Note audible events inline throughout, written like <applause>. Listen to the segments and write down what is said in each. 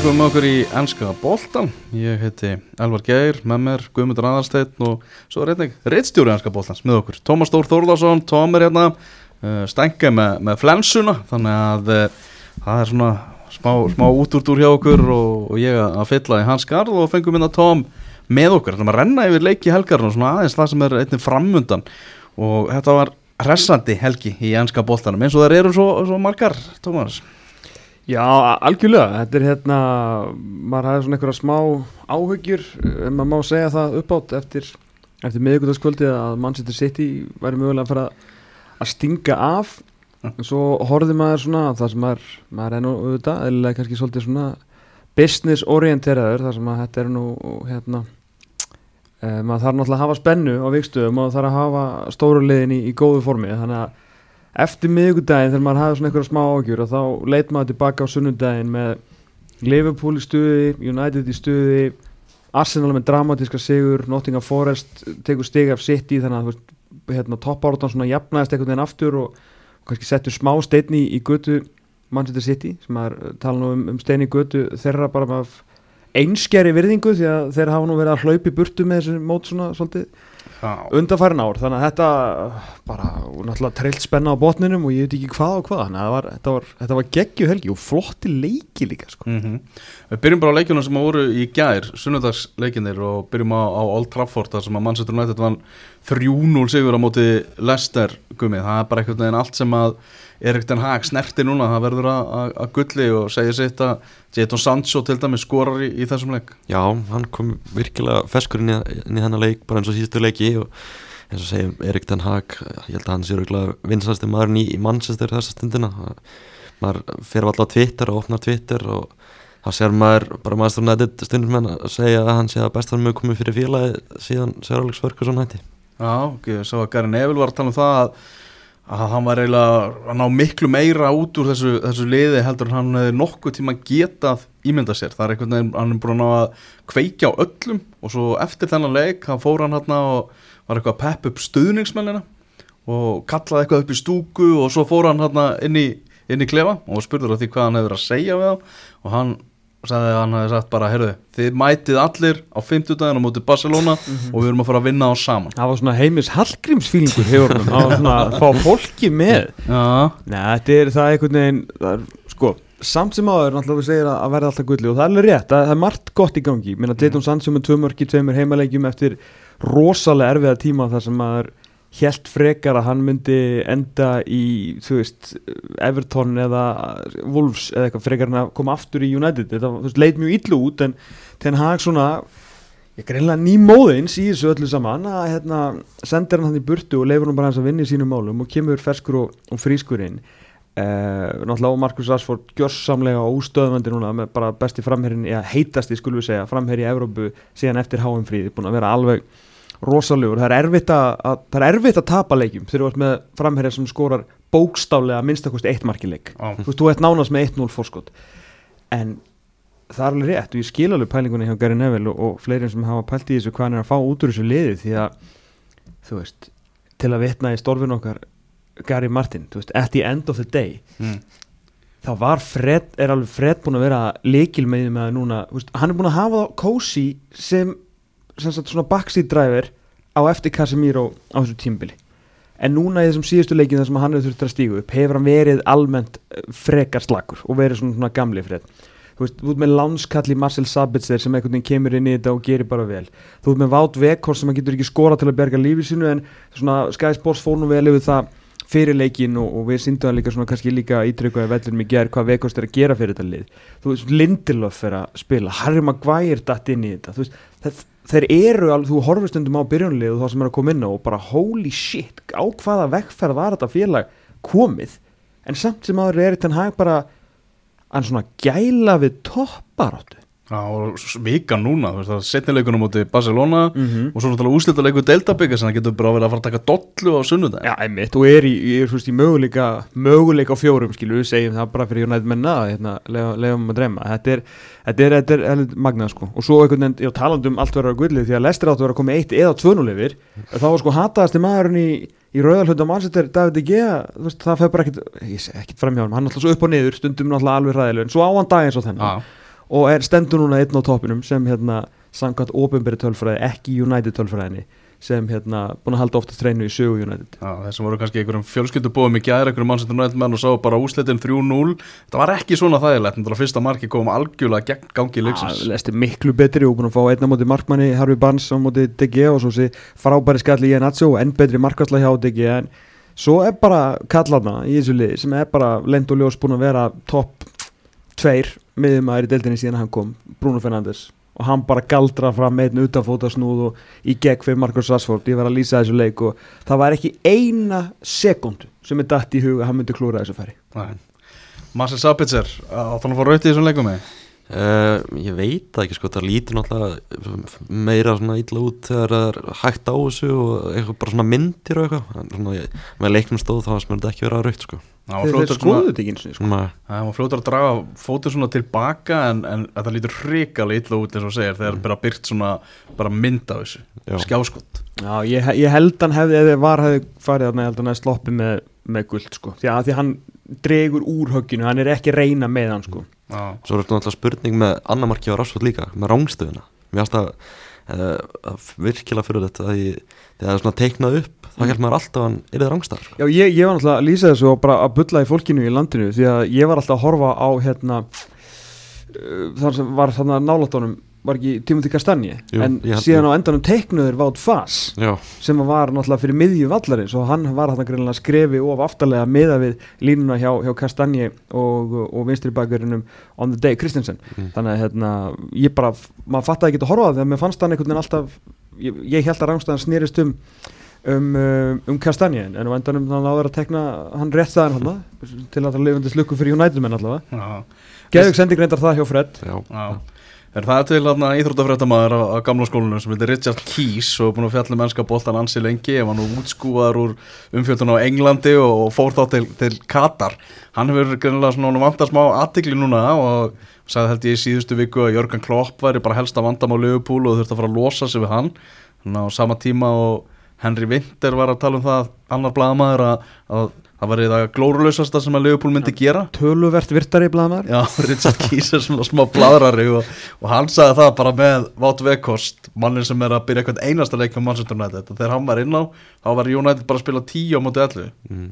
Velkomin með okkur í ennska boltan Ég heiti Elvar Geir, með mér Guðmundur Aðarsteinn og svo er einnig reittstjóri ennska boltans með okkur. Tómas Stór Þórðarsson, Tóm er hérna uh, stengið með, með flensuna þannig að uh, það er svona smá, smá útúrtúr hjá okkur og, og ég að fylla í hans garð og fengum minna Tóm með okkur. Þannig að renna yfir leiki helgar og svona aðeins það sem er einnig framundan. Og þetta var hressandi helgi í ennska boltanum eins og það eru svo, svo margar, Tómas Já, algjörlega, þetta er hérna, maður hafði svona einhverja smá áhugjur, ef maður má segja það uppátt eftir, eftir miðugutaskvöldið að Manchester City væri mögulega að fara að stinga af, en svo horfið maður svona, það sem maður, maður er nú auðvitað, eða kannski svolítið svona business orienteraður, það sem að þetta er nú hérna, e, maður þarf náttúrulega að hafa spennu á vikstöðum og þarf að hafa stóru liðin í, í góðu formi, þannig að eftir miðugudaginn þegar maður hafði svona einhverja smá ágjur og þá leit maður tilbaka á sunnudaginn með Liverpool í stuði, United í stuði Arsenal með dramatíska sigur Nottingham Forest tegur stigi af City þannig að hérna, toppáratan svona jafnaðist einhvern veginn aftur og, kannski settur smá steini í, götu Manchester City sem maður tala nú um, um steini í götu þeirra bara með einskjæri virðingu því að þeir hafa nú verið að hlaupi burtu með þessu mót svona svolítið undanfærin ár þannig að þetta bara náttúrulega treilt spenna á botninum og ég veit ekki hvað og hvað þannig að var, þetta var, þetta var geggju helgi og flotti leiki líka sko. mm -hmm. Við byrjum bara á leikjunum sem voru í gær sunnundagsleikinir og byrjum á, á Old Trafford þar sem að Manchester United vann 3-0 sigur á móti Leicester gummið, það er bara einhvern veginn allt sem að Erik Den Haag snerti núna, það verður að gulli og segja sitt að Jadon Sancho til dæmi skorar í, í þessum leik. Já, hann kom virkilega feskur inn í, í þennan leik, bara eins og síðustu leiki. Og eins og segjum Erik Den Haag ég held að hann sé virkilega vinsast maður í, í Manchester þessa stundina. Maður fer alltaf Twitter og opnar Twitter og þá sér maður bara maður stundum stundum með að segja að hann sé að bestar mjög komið fyrir félagi síðan Sör Alex Ferguson hætti Já, ok, svo að Gary Neville var að tala um það að að hann var eiginlega að ná miklu meira út úr þessu, þessu liði heldur hann hefði nokkuð tíma getað ímynda sér, það er einhvern veginn hann er búin að kveikja á öllum og svo eftir þennan leik, hann fór hann hérna og var eitthvað að pepp upp stuðningsmennina og kallaði eitthvað upp í stúku og svo fór hann hérna inn í, inn í klefa og spurður á því hvað hann hefur að segja við hann og hann sagði að hann hefði sagt bara, heyrðu, þið mætið allir á 50 daginn á móti Barcelona mm -hmm. og við erum að fara að vinna á saman. Það var svona heimis hallgrímsfílingur hefur hann, það var svona að fá fólki með. Já. Nei, þetta er það einhvern veginn, það er, sko samt sem áður, náttúrulega við segir að verða alltaf gulli og það er alveg rétt, það er margt gott í gangi. Minna Dayton Sandsjó með tvö mörki, tveimur heimalegjum eftir rosalega erfiða tíma þar sem maður helt frekar að hann myndi enda í, þú veist, Everton eða Wolves eða eitthvað frekar hann að koma aftur í United. Þetta veist, leit mjög illu út en ten hag svona, ég greinlega nýmóðins í þessu öllu saman að hérna, sendir hann hann í burtu og leifur hann bara hans að vinna í sínum málum og kemur ferskur og, og frískur inn. Uh, náttúrulega Markus Rashford gjörsamlega óstöðvandi núna með bara besti framherrin eða heitasti skulum við segja, framherri í Evrópu síðan eftir HM fríði, búin að vera alveg rosalegur, það er erfitt að, að það er erfitt að tapa leikjum þegar þú ert með framherjar sem skorar bókstaflega minnstakosti eitt markileik, ah. þú veist, þú ert nánast með 1-0 fórskot, en það er alveg rétt og ég skil alveg pælingunni hjá Gary Neville og, og fleiri sem hafa pælt í þessu hvað hann er að fá út úr þessu liði því að, þú veist til að vitna í stórfin okkar Gary Martin, þú veist, at the end of the day mm. þá var Fred, er alveg Fred búin að vera leikil með núna, veist, hann er búin að hafa þá sem, sem sagt, svona backseat driver á eftir Casemiro á þessu tímbili en núna í þessum síðustu leikin þar sem hann hefur þurft að stígu upp hefur hann verið almennt frekar slagur og verið svona, svona gamli Fred þú veist, þú ert með lánskalli Marcel Sabitzer sem einhvern veginn kemur inn í þetta og gerir bara vel. Þú ert með Vátt Vekhors sem hann getur ekki skora til að berga lífið sinu en svona Sky Sports fór nú vel yfir það fyrir leikin og, og við syndum það líka svona kannski líka ítrykkuði vellunum í gerð hvað Vekhorst er að gera fyrir þetta lið. Þú veist, Lindelöf er að spila Harry Maguire datt inn í þetta. Veist, það, þeir eru alveg, þú horfist undum á byrjunlið og það sem er að koma inn á og bara holy shit, á hvaða vekkferð var þetta félag komið? En samt sem aður er þetta hæg bara hann svona gæla við topparáttu Já, og vika núna, þú veist, það er setnileikunum mútið Barcelona mm -hmm. og svo náttúrulega úslítaleiku Delta-byggar sem það getur bara verið að fara að taka dollu á sunnudagin. Já, einmitt, og er í, í, í, í möguleika, möguleika á fjórum, skilu, við segjum það bara fyrir United menna, hérna, lefum að dreyma. Þetta er, þetta er, þetta er, þetta er magnað, sko. Og svo einhvern veginn, já, talandum allt verður á gullið því að Lester áttu verður að koma eitt eða tvönulefir, þá var sko hataðasti maðurinn í í rauðalhund á mannsettir David Gea veist, það feð bara ekkit, ekkit framhjá hann hann er alltaf svo upp og niður stundum alltaf alveg ræðileg en svo á hann dag eins og þennan Já. Og er stendur núna einn á toppinum sem hérna samkvæmt ofinberi tölfræði, ekki United tölfræðinni sem hérna búin að halda oftast treinu í sögu United. Já, þessum voru kannski einhverjum fjölskyldubóðum í gæri, einhverjum mannsættur nættmenn og sá bara úslitin 3-0 það var ekki svona þægilegt, en það fyrsta marki kom algjörlega gegn gangi leiksins. Það lesti miklu betri og búin að fá einna móti markmanni Harfi Barnes á móti DG og svo sé frábæri skalli í Enazzo og enn betri markværsla hjá DG en svo er bara kallarna í þessu liði sem er bara lend og ljós búin að vera topp tveir miðum að er í deildinni síðan hann kom Bruno Fernandes og hann bara galdra fram með einn utanfótasnúð og í gegn fyrir Marcus Rashford ég var að lýsa þessu leik og það var ekki eina sekundu sem er dætt í huga að hann myndi klúra þessu færi. Marcel Sabitzer, átt hann að fá rauti í þessum leikum með? Uh, ég veit það ekki sko, það lítur náttúrulega meira svona illa út þegar það er hægt á þessu og eitthvað bara svona myndir og eitthvað. En svona ég, með leiknum stóð þá sem þetta ekki vera raukt sko. Eins og sko. Svona, Það var fljótur að draga fótið svona tilbaka en, en þetta lítur hrikalega illa út eins og segir þegar bara byrt svona bara mynd af þessu, Já. skjáskott Já, ég, ég held hann hefði, ef þið var hefði farið þarna, ég held hann hefði sloppið með, með guld sko, því að því hann dregur úr högginu, hann er ekki reyna með hann sko. Já, Svo er þetta náttúrulega spurning með annar marki á Rashford líka, með rángstöðuna Mér finnst að, uh, að virkilega fyrir þetta að ég, þegar það er svona teiknað upp þá held maður alltaf að hann er það rángstöðar sko. Já, ég, ég var náttúrulega að lýsa þessu og bara að bulla í fólkinu í landinu því að ég var alltaf að horfa á hérna uh, þar sem var þarna nálatónum var ekki Timothy Castagne Jú, en síðan á endanum teiknuður Vátt Fass Já, sem að var náttúrulega fyrir miðju vallarins og hann var þarna greinlega skrefi of aftarlega miða við línuna hjá, hjá Castagne og, og vinstri bakverðinum on the day Kristensen. Mm. þannig að hérna, ég bara, maður fattaði ekki að horfa það þegar mér fannst hann einhvern veginn alltaf ég, ég held að rángstæðan snýrist um um, um, um Castagne en á endanum hann áður að tekna hann rétt staðan hann til að það lifandi slukku fyrir United menn allavega. Já, Geðug sending reyndar það hjá Fred. Já, já Er það til þarna íþróttafrættamæður á, á gamla skólinu sem heitir Richard Keys og er búin að fjalla mennska boltan ansi lengi. Ef hann nú útskúðar úr umfjöldun á Englandi og, fór þá til, til Katar. Hann hefur greinlega svona vantast smá aðtikli núna og sagði held ég í síðustu viku að Jörgen Klopp væri bara helsta vandam á Liverpool og þurfti að fara að losa sig við hann. Þannig að á sama tíma og Henry Winter var að tala um það annar blaðamæður að, að það væri það glórulausasta sem að Liverpool myndi gera. Töluvert virtari blaðmar Já, <laughs> Richard Keys er svona smá bladrari og, og hann sagði það bara með Vátt Vekost, mannin sem er að byrja eitthvað einasta leik með Manchester United. Og þegar hann var inn á, þá var United bara að spila 10 á móti 11 mm.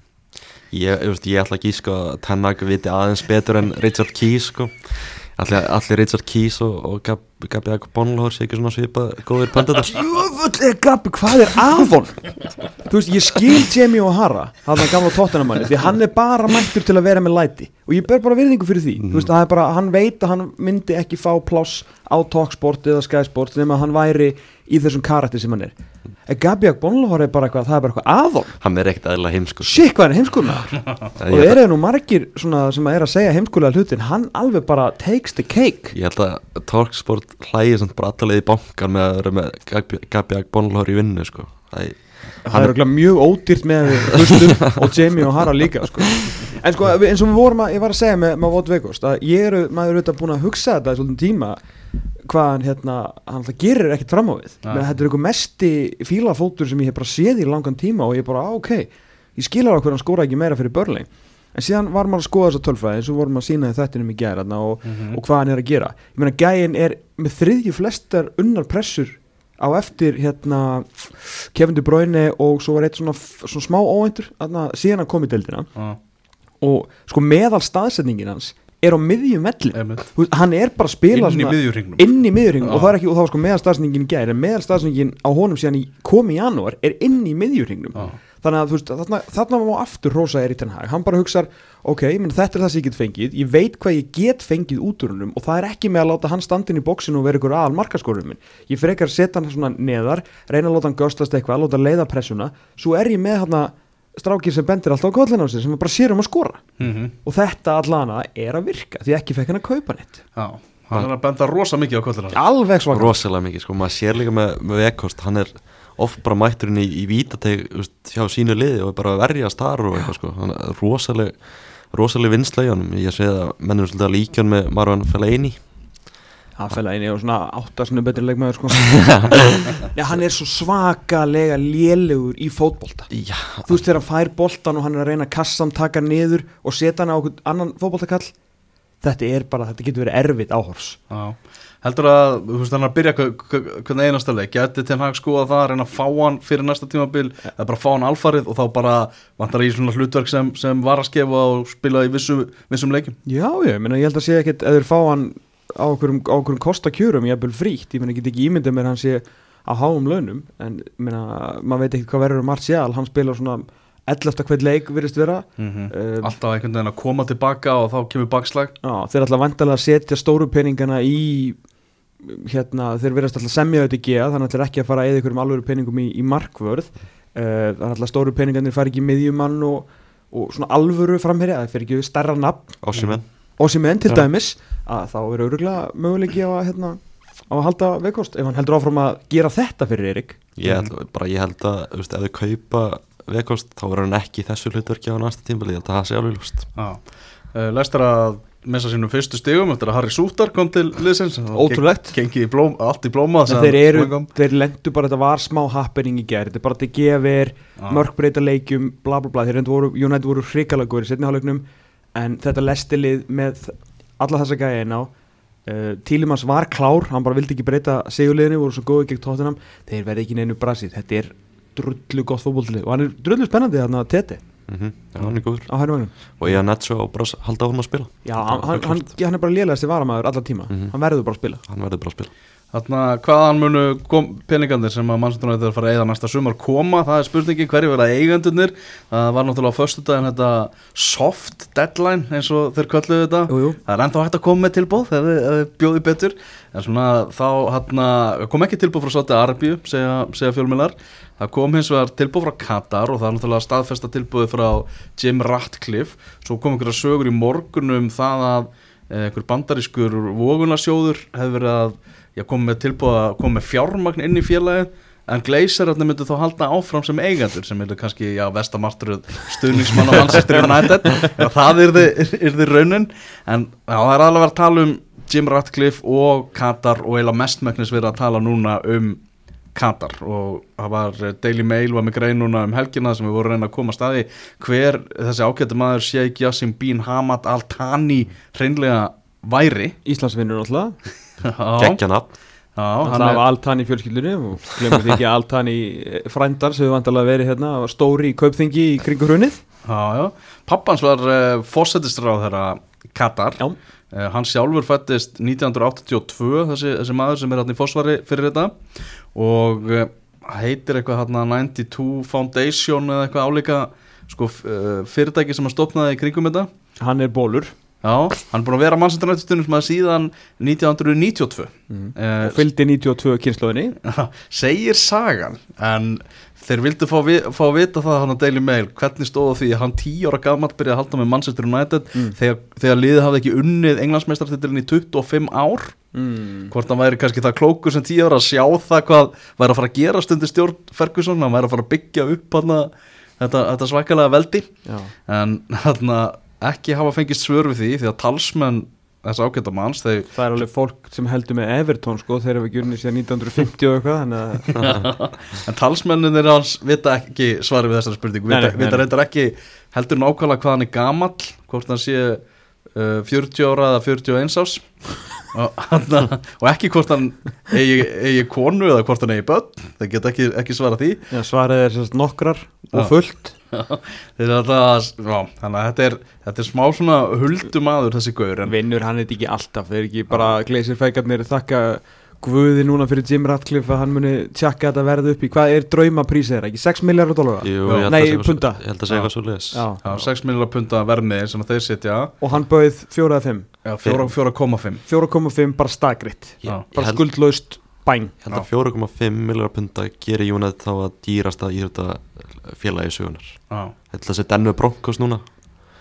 ég, ég, ég ætla gíska að Tennak viti aðeins betur en Richard Keys sko. Allir, Richard Keys og, og Gab, Gabi Bonlóður sé ekki svona svipað góðir pöndatar Jöfull er Gabi, hvað er af hon? Þú veist, ég skil Jamie O'Hara hann er gamla tóttunamanni, því hann er bara mættur til að vera með læti. Og ég ber bara virðingu fyrir því. Þú veist, bara, hann veit að hann myndi ekki fá pláss á Talksport eða Skysport nema að hann væri í þessum karakter sem hann er Gabi Bonlóður er bara eitthvað, það er bara eitthvað af hon hann er ekkert aðeinslega heimskur Shit, hvað er heimskulega og ég, eru nú margir svona sem er að segja heimskulega hlutin, hann alveg bara takes the cake ég held að Talksport hlægi samt bara allalegið í bankan með að vera með Gabi Bonlóður í vinnu sko. það það er mjög ódýrt með hlustum <laughs> og Jamie og Hara líka sko. en sko eins og við vorum að ég var að segja með, með Vought Vegost að ég eru maður er auðvitað búin að hugsa þetta í svolítið tíma hvað hann hérna hann alltaf gerir ekkert fram á við. Menn þetta er einhver mesti fílafótur sem ég hef bara séð í langan tíma og ég bara á ok ég skilar okkur hann skóra ekki meira fyrir börling en síðan var maður að skoða þessa tölfræði eins og vorum að sína í þettinum í gæra og, og hvað hann er að gera. Ég meina gæin er með þriðju flestar unnar pressur á eftir hérna Kevin De Bruyne og svo var eitt svona, svona smá óvæntur þarna, síðan hann kom í deildina. Já, og sko meðal staðsetningin hans er á miðjum veist, hann er bara að spila Inn í miðjurhringnum. inn í miðjurringnum Já. og það, er ekki, og það var sko meðal staðsetningin í gæri en meðal staðsetningin á honum síðan í komi í janúar er inn í miðjurringnum þannig að veist, þarna, þarna má aftur rosa er í ten hag, hann bara hugsar ok, menn, þetta er það sem ég get fengið, ég veit hvað ég get fengið út úr húnum og það er ekki með að láta hann standin í bóksinu og vera ykkur aðal markaskórið minn. Ég frekar að setja hann svona neðar reyna að láta hann göstast eitthvað, láta leiða pressuna. Svo er ég með hann strákir sem bendir alltaf á kollin á sig sem bara sér um að skora. Mhm. og þetta allana er að virka því ekki fekk hann að kaupa neitt. Já, hann er að benda rosa mikið á kollina alveg svaka. Rosalega mikið sko, maður sér líka með, með Vekost, hann er oft bara mætturinn í, í vítateg hjá sínu liði og er bara að verjast þar og eitthvað sko, hann er rosaleg rosaleg vinsla í honum, ég sé að mennum svolítið að líka hann með Marwan Fellaini Það eini og svona áttasinu betri leikmaður sko. <laughs> Já, hann er svo svakalega lélegur í fótbolta. Já, Þú veist þegar hann fær boltan og hann er að reyna að kassa hann, taka hann niður og setja hann á okkur annan fótboltakall þetta er bara, þetta getur verið erfitt áhors Já, heldur að, þú veist þannig að byrja hvernig einasta leik, geti til hann það að reyna að fá hann fyrir næsta tímabil eða bara fá hann alfarið og þá bara vantar í svona hlutverk sem, sem var að skefa og spila í vissu, vissum leikum Já, ég meina, ég á okkurum, á okkurum kostakjörum, ég frítt, ég meina, ég get ekki ímyndið mér að hann sé á háum launum, en ég meina, maður veit ekki hvað verður um Martial, hann spila svona 11. hvern leik virðist vera. Mm uh, alltaf einhvern veginn að koma tilbaka og þá kemur bakslag. Já, þeir ætla vandalega að setja stóru peningana í hérna, þeir verðast alltaf semja þetta ekki þannig að þeir ekki að fara að eða ykkurum alvöru peningum í, í markvörð. Uh, þannig að alltaf stóru peningarnir fari ekki í miðjumann og, og svona alvöru framherja. Það fer ekki við stærra nafn og sem enn til Já. dæmis að þá er öruglega möguleiki á að, hérna, á að halda veikost ef hann heldur áfram að gera þetta fyrir Erik. Ég held, bara, ég held að ef þau kaupa vekost þá verður hann ekki í þessu hlutverki á næsta tímbali ég held að það sé alveg lúst Já, uh, lestur að missa sínum fyrstu stigum eftir að Harry Sútar kom til liðsins. Ótrúlegt. Blóm, allt í blóma þeir eru, þeir lendu bara þetta var smá happening í gerð, þetta er bara til gefir mörkbreyta leikjum, bla bla bla. Þeir reyndu voru, United voru hrikalega góður í setni hálfleiknum en þetta lestilið með alla þessa gæja inn á uh, Tílimans var klár, hann bara vildi ekki breyta sigurliðinu, voru svo góði gegn tóttunum þeir verði ekki neinu brasið, þetta er drullu gott fótbolltilið og hann er drullu spennandi þarna Tete. Mm Já, hann er góður. Á og ég að á bara að halda áfram að spila. Já, hann, hann, hann, hann er bara lélegast í varamæður allar tíma, Mhm. hann verður bara að spila. Hann verður bara að spila Þarna, hvaðan munu peningarnir sem að mannsættunum þetta fara að eigða næsta sumar koma, það er spurningi hverju verða eigandunir, það var náttúrulega á föstudaginn þetta soft deadline eins og þeir kölluðu þetta. Jú, jú. það er ennþá hægt að koma með tilbúð ef þið- bjóði betur. En svona þá hana, kom ekki tilbúð frá Sátti Arabíu segja, segja fjölmjölar það kom hins vegar tilbúð frá Katar og það er náttúrulega staðfesta tilbúði frá Jim Ratcliffe. Svo kom einhverja sögur í morgunum það að eh, einhver bandarískur vogunarsjóður hefur verið að já, koma með tilbúð að koma með fjármagn inn í félagið en Gleisararnir myndu þá halda áfram sem eigendur sem eru kannski, já, vestamartur stuðningsmann á United. Já, það er þið raunin. En já, það er alveg að tala um Jim Ratcliffe og Katar og eiginlega mestmæknis verið að tala núna um Katar og það var eh, Daily Mail var með grein núna um helgina sem við vorum reyna að koma að staði. Hver þessi ágættu maður Sheikh Yassim bin Hamad Al Thani hreinlega væri. Íslandsvinnur alltaf Já, geggja nafn. Já, hann í fjölskyldunni og glemur því ekki að Altan í frændar sem við vandalega verið hérna stóri í kaupþingi í kringu hrunnið já, já. pappans var uh, fórsetistráð þeirra Katar. Já. Uh, hann sjálfur fættist 1982 þessi, þessi maður sem er hann í fórsvari fyrir þetta. Og uh, heitir eitthvað hann 92 Foundation eða eitthvað álíka sko, uh, fyrirtæki sem að stopnaði í kringum þetta. Hann er bólur Já, hann er búin að vera mannsættunættustunum sem að síðan 1992 mm. uh, og fylgdi 92 kynnslóðinni segir sagan en þeir vildu fá, vi, fá að vita það hann að Daily Mail hvernig stóða því að hann tíu ára gammal byrjaði að halda með Manchester United Mm. þegar, þegar liðið hafði ekki unnið englandsmeistartitilin í 25 ár mm. hvort hann væri kannski það klókur sem tíu ára að sjá það hvað væri að fara að gera stundir stjórn Ferguson, hann væri að fara að byggja upp hana, þetta, þetta svakalega veldi Já. en hann ekki hafa fengist svör við því því að talsmenn þess ágæta manns þeir það er alveg fólk sem heldur með Everton sko, þeir hafa gjörni síðan 1950 og eitthvað þannig að en talsmenninir hans vita ekki svari við þessari spurningu, vita, vita reyndar ekki heldur nákvæmlega hvað hann er gamall hvort hann sé uh, 40 ára eða 41 ás og, hann, <laughs> og ekki hvort hann eigi, eigi konu eða hvort hann eigi börn það geta ekki, ekki svara því. Já, svarið er sérst nokkrar og fullt alltaf, já, þannig að þetta er, þetta er smá svona huldumadur þessi gaur en vinnur hann þetta ekki alltaf þeir ekki bara gleysir fækarnir þakka Guði núna fyrir Jim Ratcliffe að hann muni tjekka þetta verð upp í hvað er draumaprísið þeirra, ekki 6 miljardar dólara Jú, Já. ég held Nei, eitthvað- punda. ég held að segja eitthvað svo. Já, 6 miljonar punta vermið sem þeir setja og hann bauð 4-5 já, 4,5 4,5 bara. Ég bara skuldlaust bæn Ég held að 4,5 miljonar punta gerir United þá að dýrasta íhjörta félagi sögunar Já, Ég held að það sé Denver Broncos núna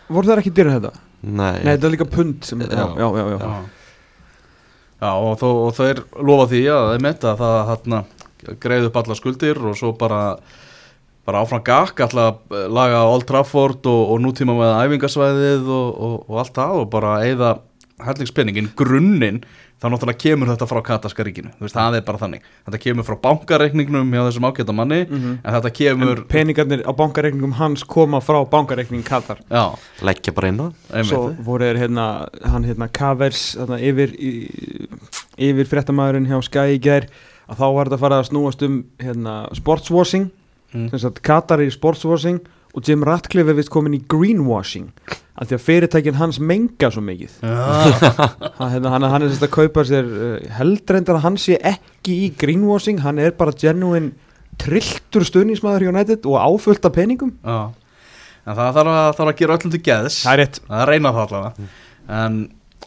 voru það ekki dýrið þetta? Nei, Nei, þetta er líka pund sem, já, Já. já, já, já. já. Já, og, þó, og þeir lofa því að þeir metta að það hérna, greið upp alla skuldir og svo bara bara áfram gakk, alltaf að laga Old Trafford og, og nútíma með æfingasvæðið og, og, og allt það og bara eigða hellingspenning en grunninn þá náttúrulega kemur þetta frá Katarska ríkinu. Þú veist, það er bara þannig. Þetta kemur frá bankareikningnum hjá þessum ágæta manni Mhm. en þetta kemur En peningarnir á bankareikningum hans koma frá bankareikning Katar. Já, leggja bara inn á. Svo voru þeir hérna, hann hérna Kavers þarna, yfir, í, yfir fréttamaðurinn hjá gær að þá var þetta að fara að snúast um hérna, sportswashing. Mm. sem sagt Katar er í sportswashing og Jim Ratcliffe er vist komin í greenwashing. Af því að fyrirtækin hans menga svo mikið. Já, hann, hérna, hann, hann er sérst að kaupa sér uh, heldrendar að hann sé ekki í greenwashing. Hann er bara genuine trilltur stuðnismæður hjá United og áfullt af peningum. Það þarf að, þarf að gera öllum til geðs. Það er rétt. Það er að reyna það allavega. En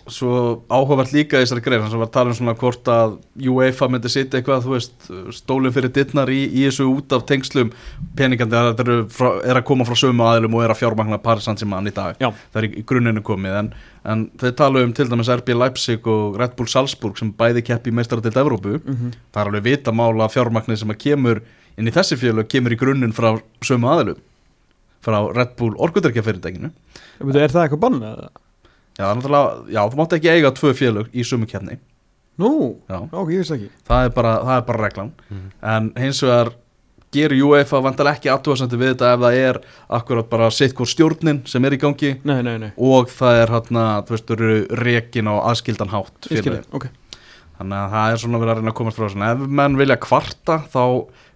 svo áhugavert líka í þessari grein sem var að tala um svona hvort að UEFA myndi sitja eitthvað, þú veist, stólinn fyrir dittnar í, í þessu út af tengslum. Peningandi að þetta frá, er að koma frá sömu aðilum og er að fjármagna Paris Saint-Germain í dag, Já. það er í, í grunninu komið en, en þau tala um til dæmis RB Leipzig og Red Bull Salzburg sem bæði keppi meistara til Evrópu. Mm það er alveg vita mála fjármagnir sem að kemur inn í þessi fjölu kemur í grunninn frá sömu aðilum frá Red Bull orkudrykja fyrirtækinu er það eitthvað bannað? Já, það er náttúrulega, já, þú mátt ekki eiga tvö félög í sömu kefni Nú, Já. ok, ég veist ekki. Það er bara, það er bara reglan. Mhm. en hins vegar gerir UEFA vantilega ekki aðtúasendur við þetta ef það er akkurat bara sitt hvort stjórnin sem er í gangi Nei, nei, nei, og það er hérna, þú veist, þau eru rekin á aðskildan hátt ég skilja, félögin. ok. Þannig að það er svona verið að reyna að komast frá þessu. Ef menn vilja kvarta þá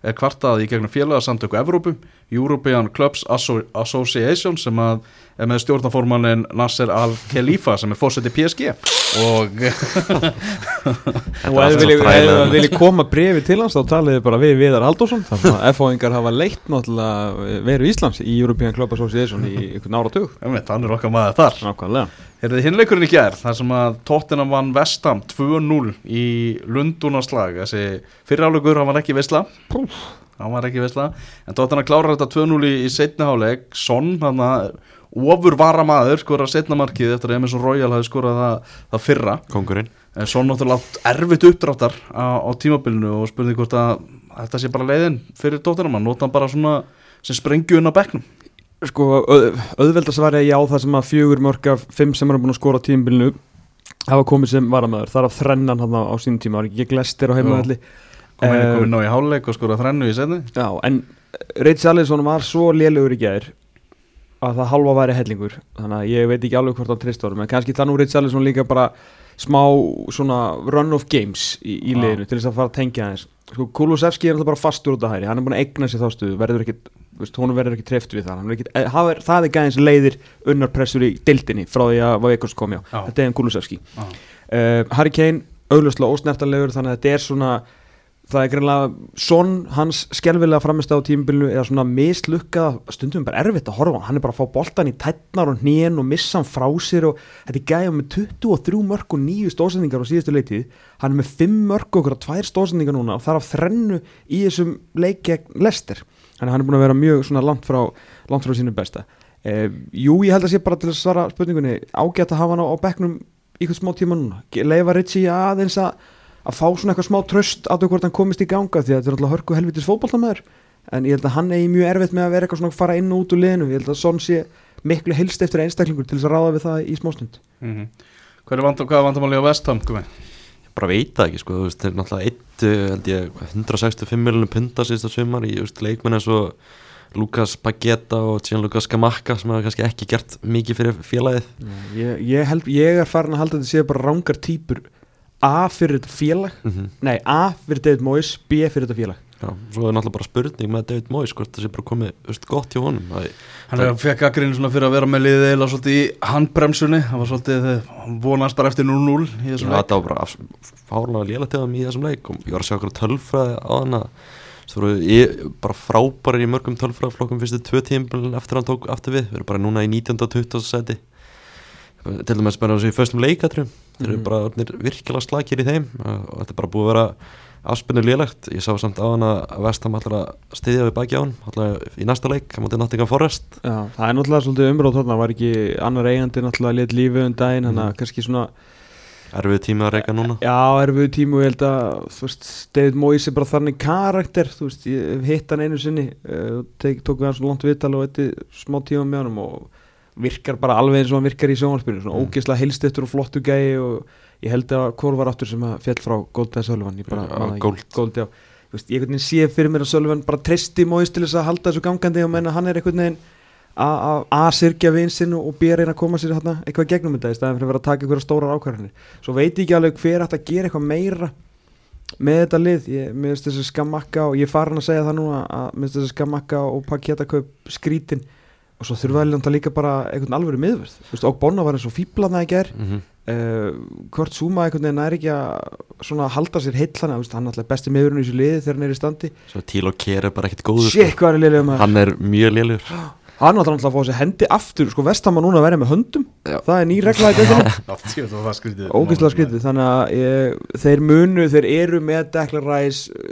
er kvartað í gegnum félagasamtöku Evrópu European Clubs Asso Association sem að er með stjórnaformannin Nasser Al-Khalifa sem er fórseti PSG og <laughs> Og ef þið viljið- koma brefi til hans þá talið þið bara við Viðar Halldórsson. Þannig að FO-ingar hafa leitt náttúrulega veru Íslands í European Club Association í einhvern áratug. Einmitt, hann er okkar maður þar. Nákvæmlega. Heyrðu þið hinleikurinn í gær þar sem að Tottenham vann Vestham 2-0 í Lundunarslag þessi fyrirálugur, hann var ekki veistla Púf. Hann var ekki veistla en Tottenham klárar þetta 2-0 í, í setni háleik Son, hann að ofur varamaður skora setna markið eftir að Emerson Royal hafi skorað það, það fyrra. Kongurinn en Son náttúrulega átt erfitt uppdráttar á, á tímabilinu og spurði hvort að þetta sé bara leiðin fyrir Tottenham hann nota hann bara svona sem sprengju inn á bekknum. Sko, auð, auðveldast var ég á það sem að fjögur mörg af fimm sem er búin að skora á tímbilinu hafa komið sem varamæður þar af þrennan hann á sínum tíma, var ekki glestir á heimaðalli kom inn, Eh, kom inn á í háleik og skorað þrennu í setni Já, en Reitz Allison var svo lélugur í gær að það halva væri hellingur. Þannig að ég veit ekki alveg hvort hann trist árum en kannski það nú Reitz Allison líka bara smá svona run of games í, í liðinu til þess að fara að tengja aðeins. Sko, Kulusevski er alltaf bara fastur út af hæri hann er búin að egna sér þá stuðu, verður ekki veist, hún verður ekki treyft við það. Hann er ekki, eh, það, er, það er gæðins leiðir unnarpressur í dildinni frá því að Vakos kom já, Já. þetta er en Kulusevski. Já. uh, Harry Kane auglustlega ósnertanlegur þannig að þetta er svona það er greinlega son hans skelvilega framist á tímabilinu eða svona mislukkað stundum bara erfitt að horfa á hann. Er bara að fá boltan í tætnar og hnén og missa hann frá sér og þetta er gæja með 23 mörg og 9 stóðsendingar á síðustu leitið hann er með 5 mörg og okkur að 2 stóðsendingar núna og þar af þrennu í þessum leik gegn Lester hann er búin að vera mjög svona langt frá langt frá sínu besta. Eh, Jú, ég held að sé bara til að svara spurningunni ágætt að hafa hann á, á bekknum í að fá svona eitthvað smá tröst að þau hvort hann komist í ganga því að þetta er alltaf hörku helvitis fótballtamæður en ég held að hann eigi mjög erfitt með að vera eitthvað svona að fara inn og út úr liðinu, ég held að Son sé miklu helst eftir einstaklingur til þess að ráða við það í smástund mm -hmm. Hvað er er vandamáli á Vestham? Gumi? bara veit það ekki sko, þú veist, þeir náttúrulega eittu held ég, hvað, 165 miljonum punta síðasta sumar í þú veist, leikmenn eins og Lukas Pagetta og Gianluca Scamacca sem hafa kannski ekki gert mikið fyrir félagið ég, ég, held, ég er farin að halda að þetta sé bara rángar típur A fyrir þetta félag. Mm nei, A fyrir David Moyes, B fyrir þetta félag. Já, svo er náttúrulega bara spurning með David Moyes hvort það sé bara komið þú veist, gott hjá honum. Það, Hann er, fekk aðgrinn svona fyrir að vera með liðið eða svolítið í handbremsunni. Hann var svolítið, hann vonast bara eftir 0-0 í Já, þessum leik. þetta var bara fárlega lélega til þeim í þessum leik og ég var að sjá okkur tölfræði á hann að þú voru ég, bara frábærir í mörgum tölfræðaflokkum fyrstu tvö tímbil eftir hann tók aftur við. Við erum bara núna í 19. og 20. seti til dæmis bara þessu í föstum leikatrum þeir eru Mhm. bara virkilega slakir í þeim og þetta er bara búið að vera afspennu lélegt. Ég sá samt á hann að Vestham ætlar að styðja við baki á hann ætlar í næsta leik, hann mútið Nottingham Forest. Já, það er náttúrulega svolítið umróð þarna var ekki annar eigandi náttúrulega lit lífið um daginn hann að kannski svona erfið tími að reyka núna. Já, erfiðu tímu og ég held að þú veist, David Moyes er bara þannig karakter þú veist, ég hitt hann einu sinni tek, tók við hann svo langt viðtal og eitthvað smá tíma með honum og virkar bara alveg eins og hann virkar í sjónvarpinu svona Mm. ógeðslega heilstiftur og flottu gæi og ég held að Kór var aftur sem að fjall frá Gold eða Sölvan ég bara það ekki. Gold. Gold já ég einhvern veginn sé fyrir mér að Sölvan bara treysti Móis til þess að halda þessu gangandi og menna hann er einhvern veginn að- sirkja vinsinn og b reyna að koma sér hérna eitthvað gegnum þetta í staðin fyrir að vera að taka einhverja stórar ákvarðanir svo veit ég ekki alveg hver að gera eitthvað meira með þetta lið ég, finnst þessi skammakka og ég farin að segja það núna að finnst þessi skammakka og pakketakaup skrítin og svo þurfa að líka bara einhvern alvöru miðverð. Þú veist, og Bonna var eins og fíblaðna í ger mm uh, Kurt Zuma einhvern veginn er ekki að svona halda sér heitlana veist, hann er alltaf besti miðurinn í þessu liði þegar hann er í standi. Svo Tíl og Kér er bara ekkert góður shit hvað er liðlega með Hann er mjög lélugur <gasps> hann alltaf að fá þessi hendi aftur sko vestam að núna verið með höndum. Já. það er ný regla í <laughs> skrítið. Ógeðslega skrítið þannig að ég, þeir munu, þeir eru með Declan Rice,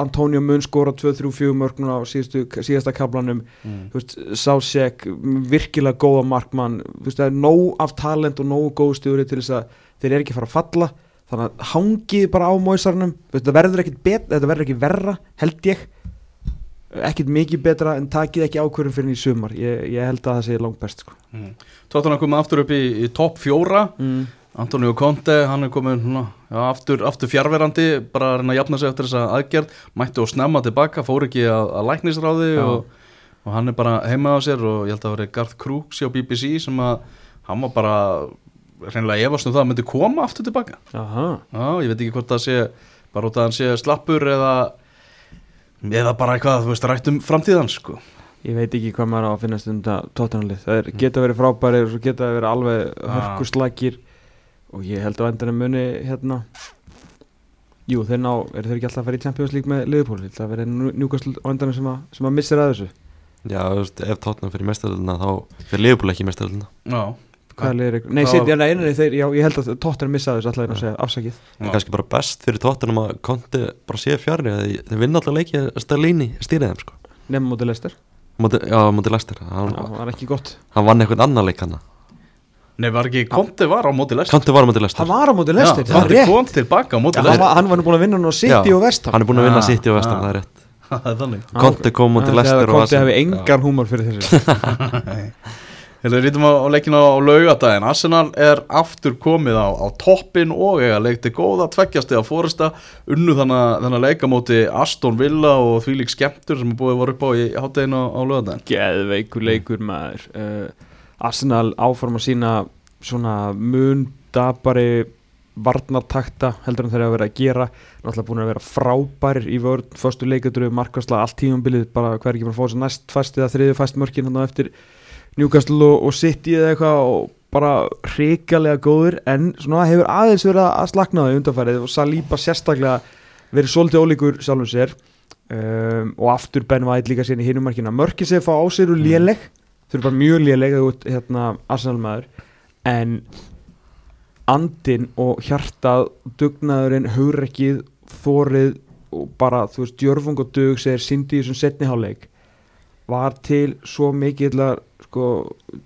Antonio mun skora 2-3-4 mörguna á síðustu, síðasta kablanum, Mm. Sásek virkilega góða markmann. Það er nóg af talent og nóg góð stjóri til þess að þeir eru ekki fara að falla. Þannig að hangið bara á móisarnum þetta verður ekki, verður ekki verra held ég ekkit mikið betra en takið ekki ákvörðum fyrir í sumar ég, ég held að það sé langt best sko. Mm. Tóttan að koma aftur upp í, í topp fjóra mm. Antonio Conte, hann er komin svona, já, aftur, aftur fjárverandi bara að reyna að jafna sig eftir þessa aðgerð mætti og snemma tilbaka, fór ekki að, að læknisráði og, og hann er bara heima á sér og ég held að það veri Garth Crooks á BBC sem að hann var bara reynilega efast um það að myndi koma aftur tilbaka Aha. Já, ég veit ekki hvort það sé bara út að hann sé slappur eða eða bara eitthvað, þú veist, rætt um framtíðan sko. Ég veit ekki hvað maður á að finnast um þetta tóttanalið. Það er, geta verið frábærir og svo geta verið alveg Ah. hörkuslækir og ég held að endanum muni hérna Jú, þeir ná, eru þeir ekki alltaf að fara í Champions League með Liverpool? Það verið njúkast á endanum sem að, sem að missir að þessu. Já, þú veist, ef Tottenham fyrir mestaröldina þá fyrir Liverpool ekki mestaröldina Já, Nei, já, nei, nei, þeir, já, ég held að tóttanum missa að þessu að segja afsakið. Er kannski bara best fyrir Tottenham að Conte bara sé fjari að þeir vinna alltaf leiki að Sterlini stýrið þeim sko Nefnum mótið Lester. Móti, Já, mútið Lester hann, Það var ekki gott. hann vann eitthvað annan leik hann Nei, var ekki, Conte var á móti Lester Conte var mútið Lester Það var á mótið Lester, Já, það er rétt. kom tilbaka á móti Já, hann, Lester var, hann var nú búin að vinna hann á City Já, og Vestam. Hann er búin að vinna Ah, City og Vestam, ah. það er rétt <laughs> Það er þannig Conte kom mútið Lester og Konti hefði engan húmor fyrir þessu. <laughs> <laughs> Þegar við rítum á, leikinu á laugadaginn Arsenal er aftur komið á, á toppin og eiga leikti góða tveggjasti á fórista unnu þannig að leikamóti Aston Villa og því lík skemmtur sem er búið voru upp á í hátteginu á, á laugadaginn geðveikur leikur maður. Uh, Arsenal áforma sína svona mundabari varnartakta heldur en þeir að vera að gera. Náttúrulega búin að vera frábærir í vörn fyrstu leikadröðu, markværsla, allt tímumbilið bara hver ekki bara að fá þessi næst fæst eða þriði fæst mörkin hann á eftir Newcastle og, og City eða eitthvað og bara hrikalega góður en svona hefur aðeins verið að slakna það í undanfærið og Saliba sérstaklega verið svolítið ólíkur sjálfum sér um, og aftur Ben White líka síðan í hinum markina mörkin sem fá á sér og léleg þau eru bara mjög léleg þú ert, hérna, Arsenal maður en andin og hjartað dugnaðurinn, hugrekkið þórið og bara þú veist, djörfung og dug segir Cindy í þessum setniháleik var til svo mikillar sko,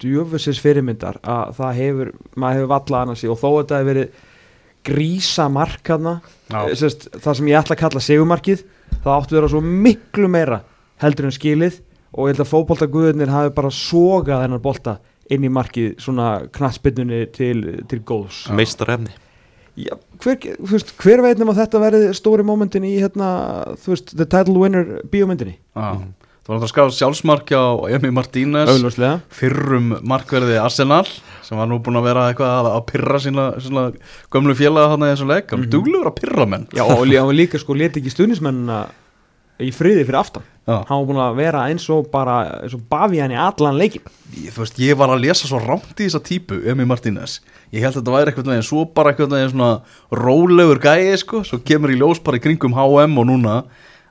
djöfusins fyrirmyndar að það hefur, maður hefur valla annars í og þó að þetta hefur verið grísa markaðna Já. sest, það sem ég ætla að kalla segumarkið það áttu að vera svo miklu meira heldur en skilið. Og ég held að fótboltaguðurnir hafi bara sogað þennan bolta inn í markið svona knattspinnunni til, til góðs. Meistarefni. Já, hver, þú veist, hver veit nema þetta verði stóri momentin í hérna, þú veist, the title winner bíómyndinni? Já. Það var náttúrulega skráð sjálfsmark á Emi Martínez. Auðljóslega fyrrum markverði Arsenal sem var nú búin að vera eitthvað að, pyrra sína, sína gömlu félaga hann í þessu leik. Hann mm Mhm. duglegur að pyrra menn. Já, og hann var líka sko leti ekki stuðnismennina í friði fyrir aftan. Já. hann var búin að vera eins og bara eins og bafi hann í allan leikin ég, þú veist, ég var að lesa svo rámt í þessa típu Emi Martínez, ég held að þetta væri eitthvað veginn svo bara eitthvað veginn svona rólegur gæi sko, svo kemur í ljós bara í kringum HM og núna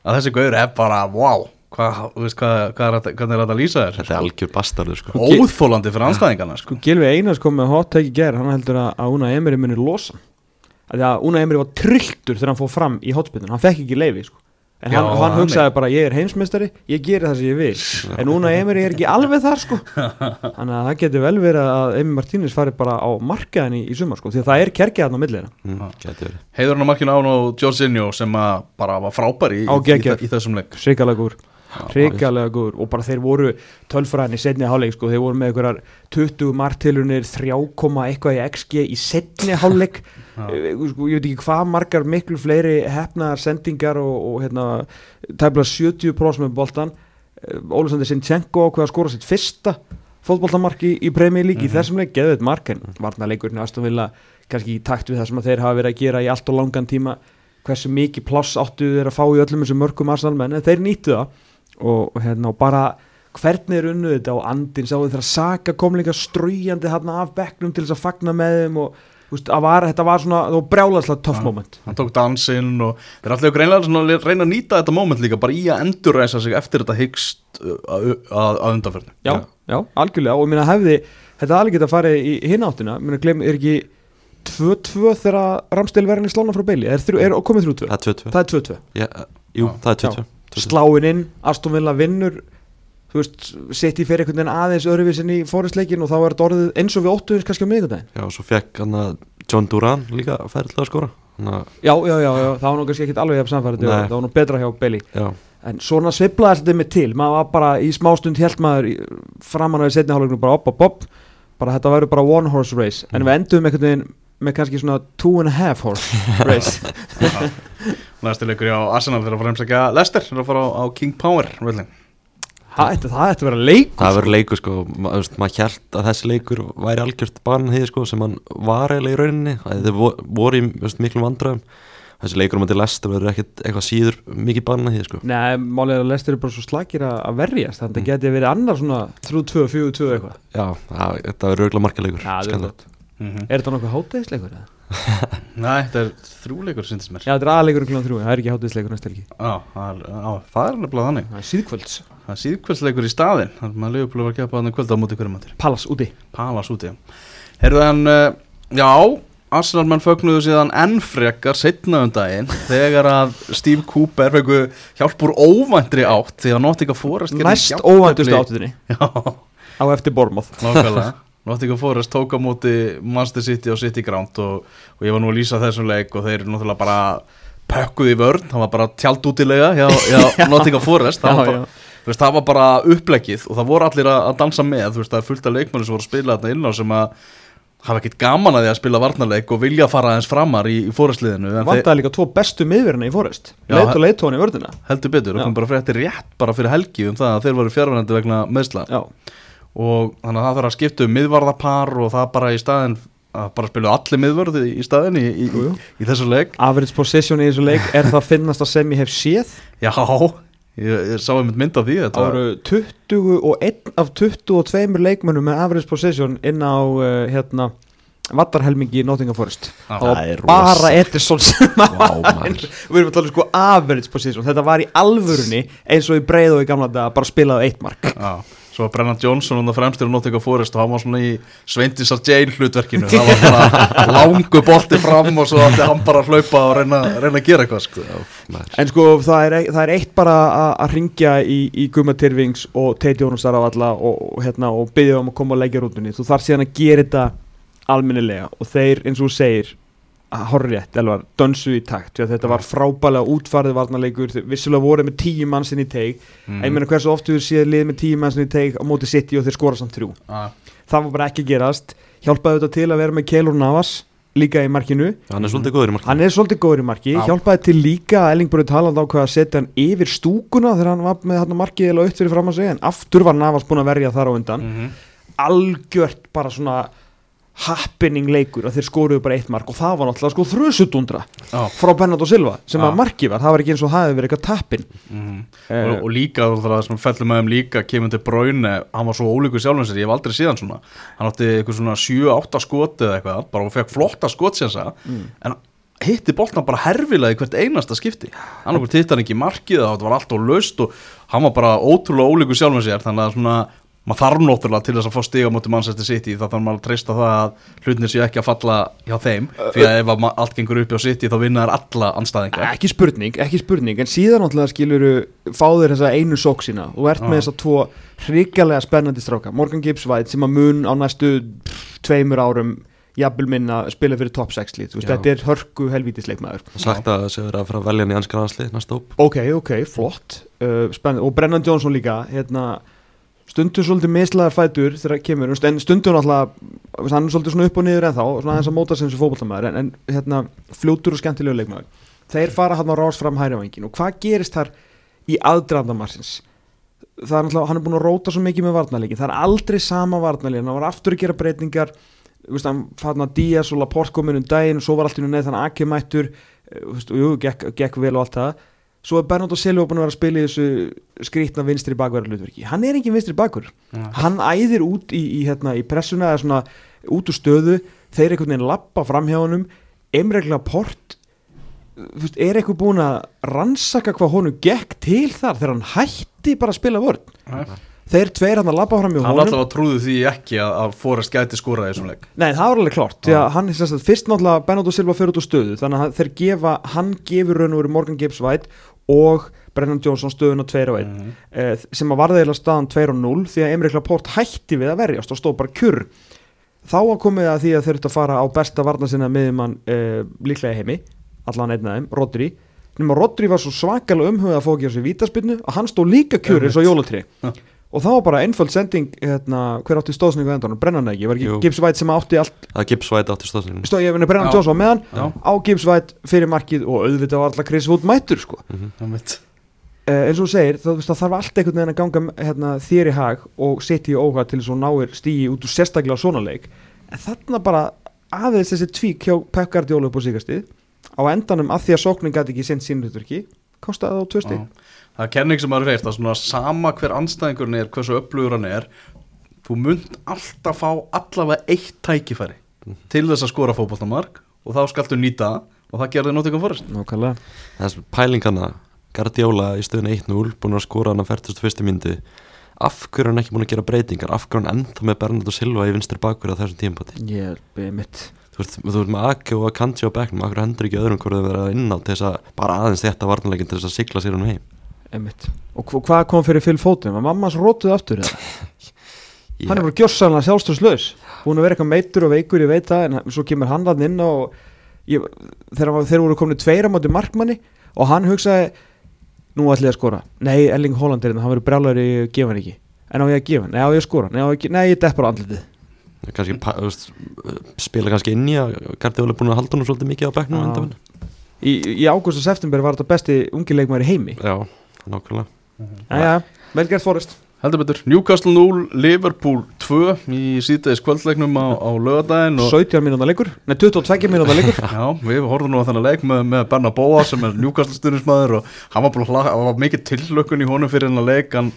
að þessi gauður er bara, wow hvað, hvað, hvað er þetta, hvernig er þetta að lýsa þér? Þetta er algjör bastardur sko. Óþólandi fyrir anstæðingana sko. Gilvi Einars kom með hot take í gær hann heldur að, að Una Emery muni losa því að Una Emery var trilltur þegar hann fór fram í hotspillun, hann fekk ekki leifi sko. en Já, hann, hann hann hugsaði bara ég er heimsmeistari, ég gerir það sem ég vil. En Una Emery er ekki alveg þar sko. <laughs> þannig að það getur vel verið að Emi Martínez fari bara á markaðin í, í sumar sko, því að það er kerkið hann á millina mm, Gæti verið. Heiður hann á markinu án og Jorginho sem að bara var frábær í, í, í, í þessum leik. Svikalegur hrikalega góður. Og bara þeir voru tölfræðin í setni hálfleik sko, þeir voru með einhverjar 20 martilunir 3, eitthvað í XG í setni hálfleik. <laughs> Já. Eh, sko, ég veit ekki hvað margar miklu fleiri hefnaðar sendingar og, og hérna, tæmlega 70% með boltan Ólusandi Sinchenko ákveða að skora sitt fyrsta fótboltamark í, í Premier League Mhm. í þessum leik, geðveit mark en varnarleikurinn Aston Villa kannski í takt við það sem að þeir hafa verið að gera í allt og langan tíma. Hversu mikið pláss áttu þeir að fá í öllum þessum mörgum arsenalmenn en þeir nýttu það og, og hérna og bara hvernig er unnuð þetta og andin sáðu þeirra Saka kom líka ströyjandi hérna af bekknum til þess að fagna með þeim og þú veist, að var, þetta var svona, það var brjálaðslega töff Já. moment. hann tók dansinn og þeir er alltaf greinlega svona að reyna að nýta þetta moment líka bara í að endurræsa sig eftir þetta hyggst að, að, að undanferðinu já, já, algjörlega. Og minna hefði, þetta alveg geta farið í hinn áttina, minna glem, er ekki 2-2 þegar Ramstil verðin í slána frá beili, er, þrjú- er komið 3-2 Það er 2-2 það er 2-2, Já, Jú, það er 2-2 2-2. sláin inn Aston Villa vinnur þú veist, sitt í fyrir einhvern veginn aðeins öðruvísin í fórisleikin og þá er þetta orðið eins og við óttuðins kannski á miðvikudaginn. Já, og svo fekk hann að John Duran líka að skora. Þannig að, já, já, já, já, það var nú kannski ekkit alveg jafn samfærið, það var nú betra hjá já, en svona sviflaði þetta mig til maður var bara í smástund held maður í- framan á í setni hálfleiknum bara op, op, op bara þetta verður bara one horse race. En við endum einhvern veginn með kannski svona two and a half horse <laughs> race. Næstu leikur á Arsenal þeir að fara að heimsækja Leicester. Þeir að fara á, á King Power völlin. það ætti það ætti að vera leikur það verður leikur sko. Ma- þú veist, maður hjælt að þessi leikur væri algjört banhið sko sem hann var eiginlega í rauninni. Að þeir vo- voru í miklum vandræðum. Þessi leikur um að til lesta verður ekkert eitthvað síður mikið banhið sko. Nei, málið er að Lester er bara svo slakir að verjast þannig að Mm. þetta geti verið annar svona 3-2, 4-2 eitthvað. Já, það, þetta verður auðvitað markaleikur Já, er skemmtilegt. Mhm. Er þetta nokkuð hátegisleikur? eða? <laughs> Nei, þetta er þrjúleikur syndist mér. Já, þetta er aðleikur um kljóðan 3, það er ekki hátegisleikur næst helgi. Já, það er, er nefnilega þannig. Það er síðkvölds. Það er síðkvöldsleikur í staðinn Þannig að maður leifuplega var að gefa þannig kvölda á móti hverjum andir Pallas úti. Palas úti Herðu en, uh, já Arsenal menn fögnuðu síðan enn frekar setna um daginn <laughs> þegar að Steve Cooper fengu hjálp úr óvæntri átt því að Nottingham Forest gerði Næst óvæntustu áttuðinni Já, á eftir Bormoth nákvæmlega <laughs> Nottingham Forest tók á móti Manchester City og City Ground og, og ég var nú að lýsa þessum leik og þeir eru náttúrulega bara pökkuð í vörn, það var bara tjaldútilega hjá, hjá <laughs> Nottingham Forest það var Já, bara, já. þú veist, það var bara upplegið og það voru allir að, dansa með þú veist, það er fullt af leikmennir sem voru að spila þarna inn á sem að hafa ekkit gaman að því að spila varnarleik og vilja fara aðeins framar í, í Forestliðinu en þeir Vandaði líka tvo bestu miðverðina í Forest. Leit og leitóðan í vörðina heldur betur Já. kom bara frétti rétt bara fyrir helgi um það að þeir og þannig að það þarf að skipta um miðvarðapar og það bara í staðin að bara spilu allir miðvörði í staðin í, í, jú. í, þessu leik. Average position í þessu leik er það finnast að sem ég hef séð? Já, ég, ég sá einmitt mynd af því Það voru 21 af 22 leikmönnum með average position inn á uh, hérna vattarhelmingi í Nottingham Forest. Það er bara. Ederson sem Vá, var maður. Við erum að tala um sko average position Þetta var í alvörunni eins og í breið og í gamla dag bara spilaði eitt mark. Já, svo var Brennan Johnson og það fremstur á Nottingham Forest og hann var svona í Sveindisar Jane hlutverkinu það var bara langu bolti fram og svo ætti hann bara að hlaupa og reyna, reyna að gera eitthvað sko. maður. En sko það er, það er eitt bara að- að ringja í, í Guma Tyrfings og Teiti Jónasar á alla og, og, hérna, og byggja um að koma og leggja rúndunni Þú þarf síðan að gera þetta almennilega og þeir eins og þú segir horrið, elvar, dönsu í takt því að þetta var frábælega útfarið varnarleikur. Þeir vissulega voru með tíu mannsinn í teig mm. ég meina hversu oft við séð lið með tíu mannsinn í teig á móti City og þeir skora samt þrjú? Ah, það var bara ekki gerast. Hjálpaði þetta til að vera með Keilur Navas líka í markinu. Hann er svolítið góður í markinu. Hann er svolítið góður í marki, Já. hjálpaði til líka að Ellingborg talað ákveða að setja hann yfir stúkuna þegar hann var með þarna markið eða upp fyrir fram að segja en aftur var Navas búin að verja þar á undan. Mm algjört bara svona happening leikur að þeir skoruðu bara eitt mark og það var náttúrulega sko þrjusutundra ah, frá Bernardo Silva sem Já. að markið var, það var ekki eins og það hefði verið eitthvað tappin mm. Eh, og, og líka það sem fellur með þeim líka kemur til Bráinu, hann var svo ólíkur sjálfum sér ég hef aldrei síðan svona. Hann átti eitthvað svona 7-8 skoti eða eitthvað bara og fekk flotta skotsensa mm. en hitti boltan bara herfilega í hvert einasta skipti. Hann okkur hitti hann ekki markið það var allt og laust og hann var bara ótrúlega ólíkur sjálfum sér þannig að svona maður þarf náttúrulega til þess að fá stiga mútið Manchester City þá þarf maður að treysta það að hlutinir séu ekki að falla hjá þeim því að ef allt gengur upp hjá City þá vinna þær alla anstæðingar ekki spurning, ekki spurning en síðan náttúrulega skiluru fáður þessa einu sók sína og ert með þessa tvo hrikalega spennandi stráka Morgan Gibbs White sem að mun á næstu tveimur árum jafnvel minna spila fyrir top 6 lít, þú þetta er hörku helvítisleikmaður. Sagt að það sé verið að fara að velja hann í anskar aðsli næsta hóp. Ok, ok, flott. Uh, spennandi, og Brennan Johnson líka hérna, stundur svolítið mislaðar fætur þegar það kemur, en stundur náttúrulega hann er svolítið upp og niður ennþá svona aðeins að móta sem sem fótbollamæður en, en hérna, fljótur og skemmtilegu leikmaður. Þeir fara hann á rás fram hæri vangin og hvað gerist þar í aðdrandamarsins það er náttúrulega, hann er búin að róta svo mikið með varnarleikin, það er aldrei sama varnarleikin, hann var aftur að gera breytingar. Veist, hann fann að Díaz og Laporte komin um daginn og svo var allt í nú neð þannig að Aki mættur. Og jú, gekk, gekk vel og allt það svo er Bernardo Silva búin að vera að spila í þessu skrítna vinstri bakverðar hlutverki. Hann er engin vinstri bakverð, hann æðir út í, í, hérna, í pressuna eða svona út úr stöðu, þeir einhvern veginn lappa fram hjá honum, Emre Port veist, er eitthvað búin að rannsaka hvað honum gekk til þar þegar hann hætti bara að spila vörn? Nei. þeir tveir hann að lappa fram hjá Hann honum. alltaf trúði því ekki að, að Forrest gæti skora í þessum leik. Nei, það var alveg klart, því að hann er fyrst náttúrulega Bernardo Silva fyrir út úr stöðu þannig að þeir gefa, hann gefur raun og veru Morgan Gibbs White og Brennan Johnson stöðun á 2 og 1 Mhm. eh, sem að varða eða staðan 2 og 0 því að Emre Laporte hætti við að verjast og stóð bara kjur. Þá að komið að því að eru að fara á besta varna sinna miðjumann eh, líklega heimi allan einn af þeim, Rodri. Nema Rodri var svo svakalega umhugað að á sig vítaspinnu að hann stóð líka kjur eins og jólatri. Og það var bara einföld sending hérna, hver átti stóðsningu endan, brennan ekki, var ekki. Gibbs White sem átti allt? Það Gibbs White áttur stóðsynning stóð ég að brennan. Jones var með hann. Já. á Gibbs White fyrir markið og auðvitað var alltaf Chris Wood mættur sko. Það mitt. Uh, eins og þú segir, þá, veist, það þarf allt einhvern veginn að ganga hérna, þér í hag og setja í óhag til þess að náir stígi út úr sérstaklega á svona leik. En þarna bara aðeins þessi tvík hjá Pep Guardiola upp á síkastið á endanum að því að sóknin gæti ekki sinn sínluturki, kostaði það á tvö stíg. Það er kenning sem maður veist að svona sama hver anstæðingurinn er, hversu upplugur hann er þú munt alltaf fá allavega eitt tækifæri til þess að skora fótballtamark og þá skaltu nýta og það gerði Nottingham Forest. Nákvæmlega. Þess pælingana Guardiola í stöðun 1-0 búin að skora hann að 41. myndu af hverju er hann ekki búin að gera breytingar? Af hverju er hann enda með Bernardo Silva í vinstri bakverð á þessum tímpati mitt þú veist, þú veist með Ake og Akanji á bekknum af hverju hendur ekki öðrum hverju þau verða inn á til þess að bara aðeins þetta varnarleikin til þess að sigla sér hann heim Einmitt. Og hva- hvað kom fyrir Phil Foden? Var mammas rótuð aftur eða? Ég- <laughs> Hann er bara gjörsanlega sjálfstöðslaus Búin að vera eitthvað meitur og veikur, ég veit það En svo kemur hann hann inn og ég, var- þeir voru komin tveir á móti markmanni Og hann hugsaði Nú ætla ég að skora Nei, Erling Haaland er hérna, hann verður brjálæður í gefa hann ekki En á ég að gefa? Nei, á ég að skora? Nei, ég, ekki- nei, ég deppar á andlitið þú veist, spila kannski inn í að Guardiola er búin að halda hann svolítið mikið á bekknum. Í, í ágúst og september var þetta besti ungi leikmaður í heimi já, nákvæmlega. Jæja, vel gert Forrest. Heldur betur, Newcastle 0, Liverpool 2 í síðdeis kvöldleiknum á, á lögadaginn og 17 mínúta leikur. Nei, 22 mínúta leikur. <laughs> Já, við horfum nú á þennan leik með, með Benna Bóa sem er Newcastle stundismæður og hann var búin að hlaka, það var mikið tillökun í honum fyrir þennan leik, hann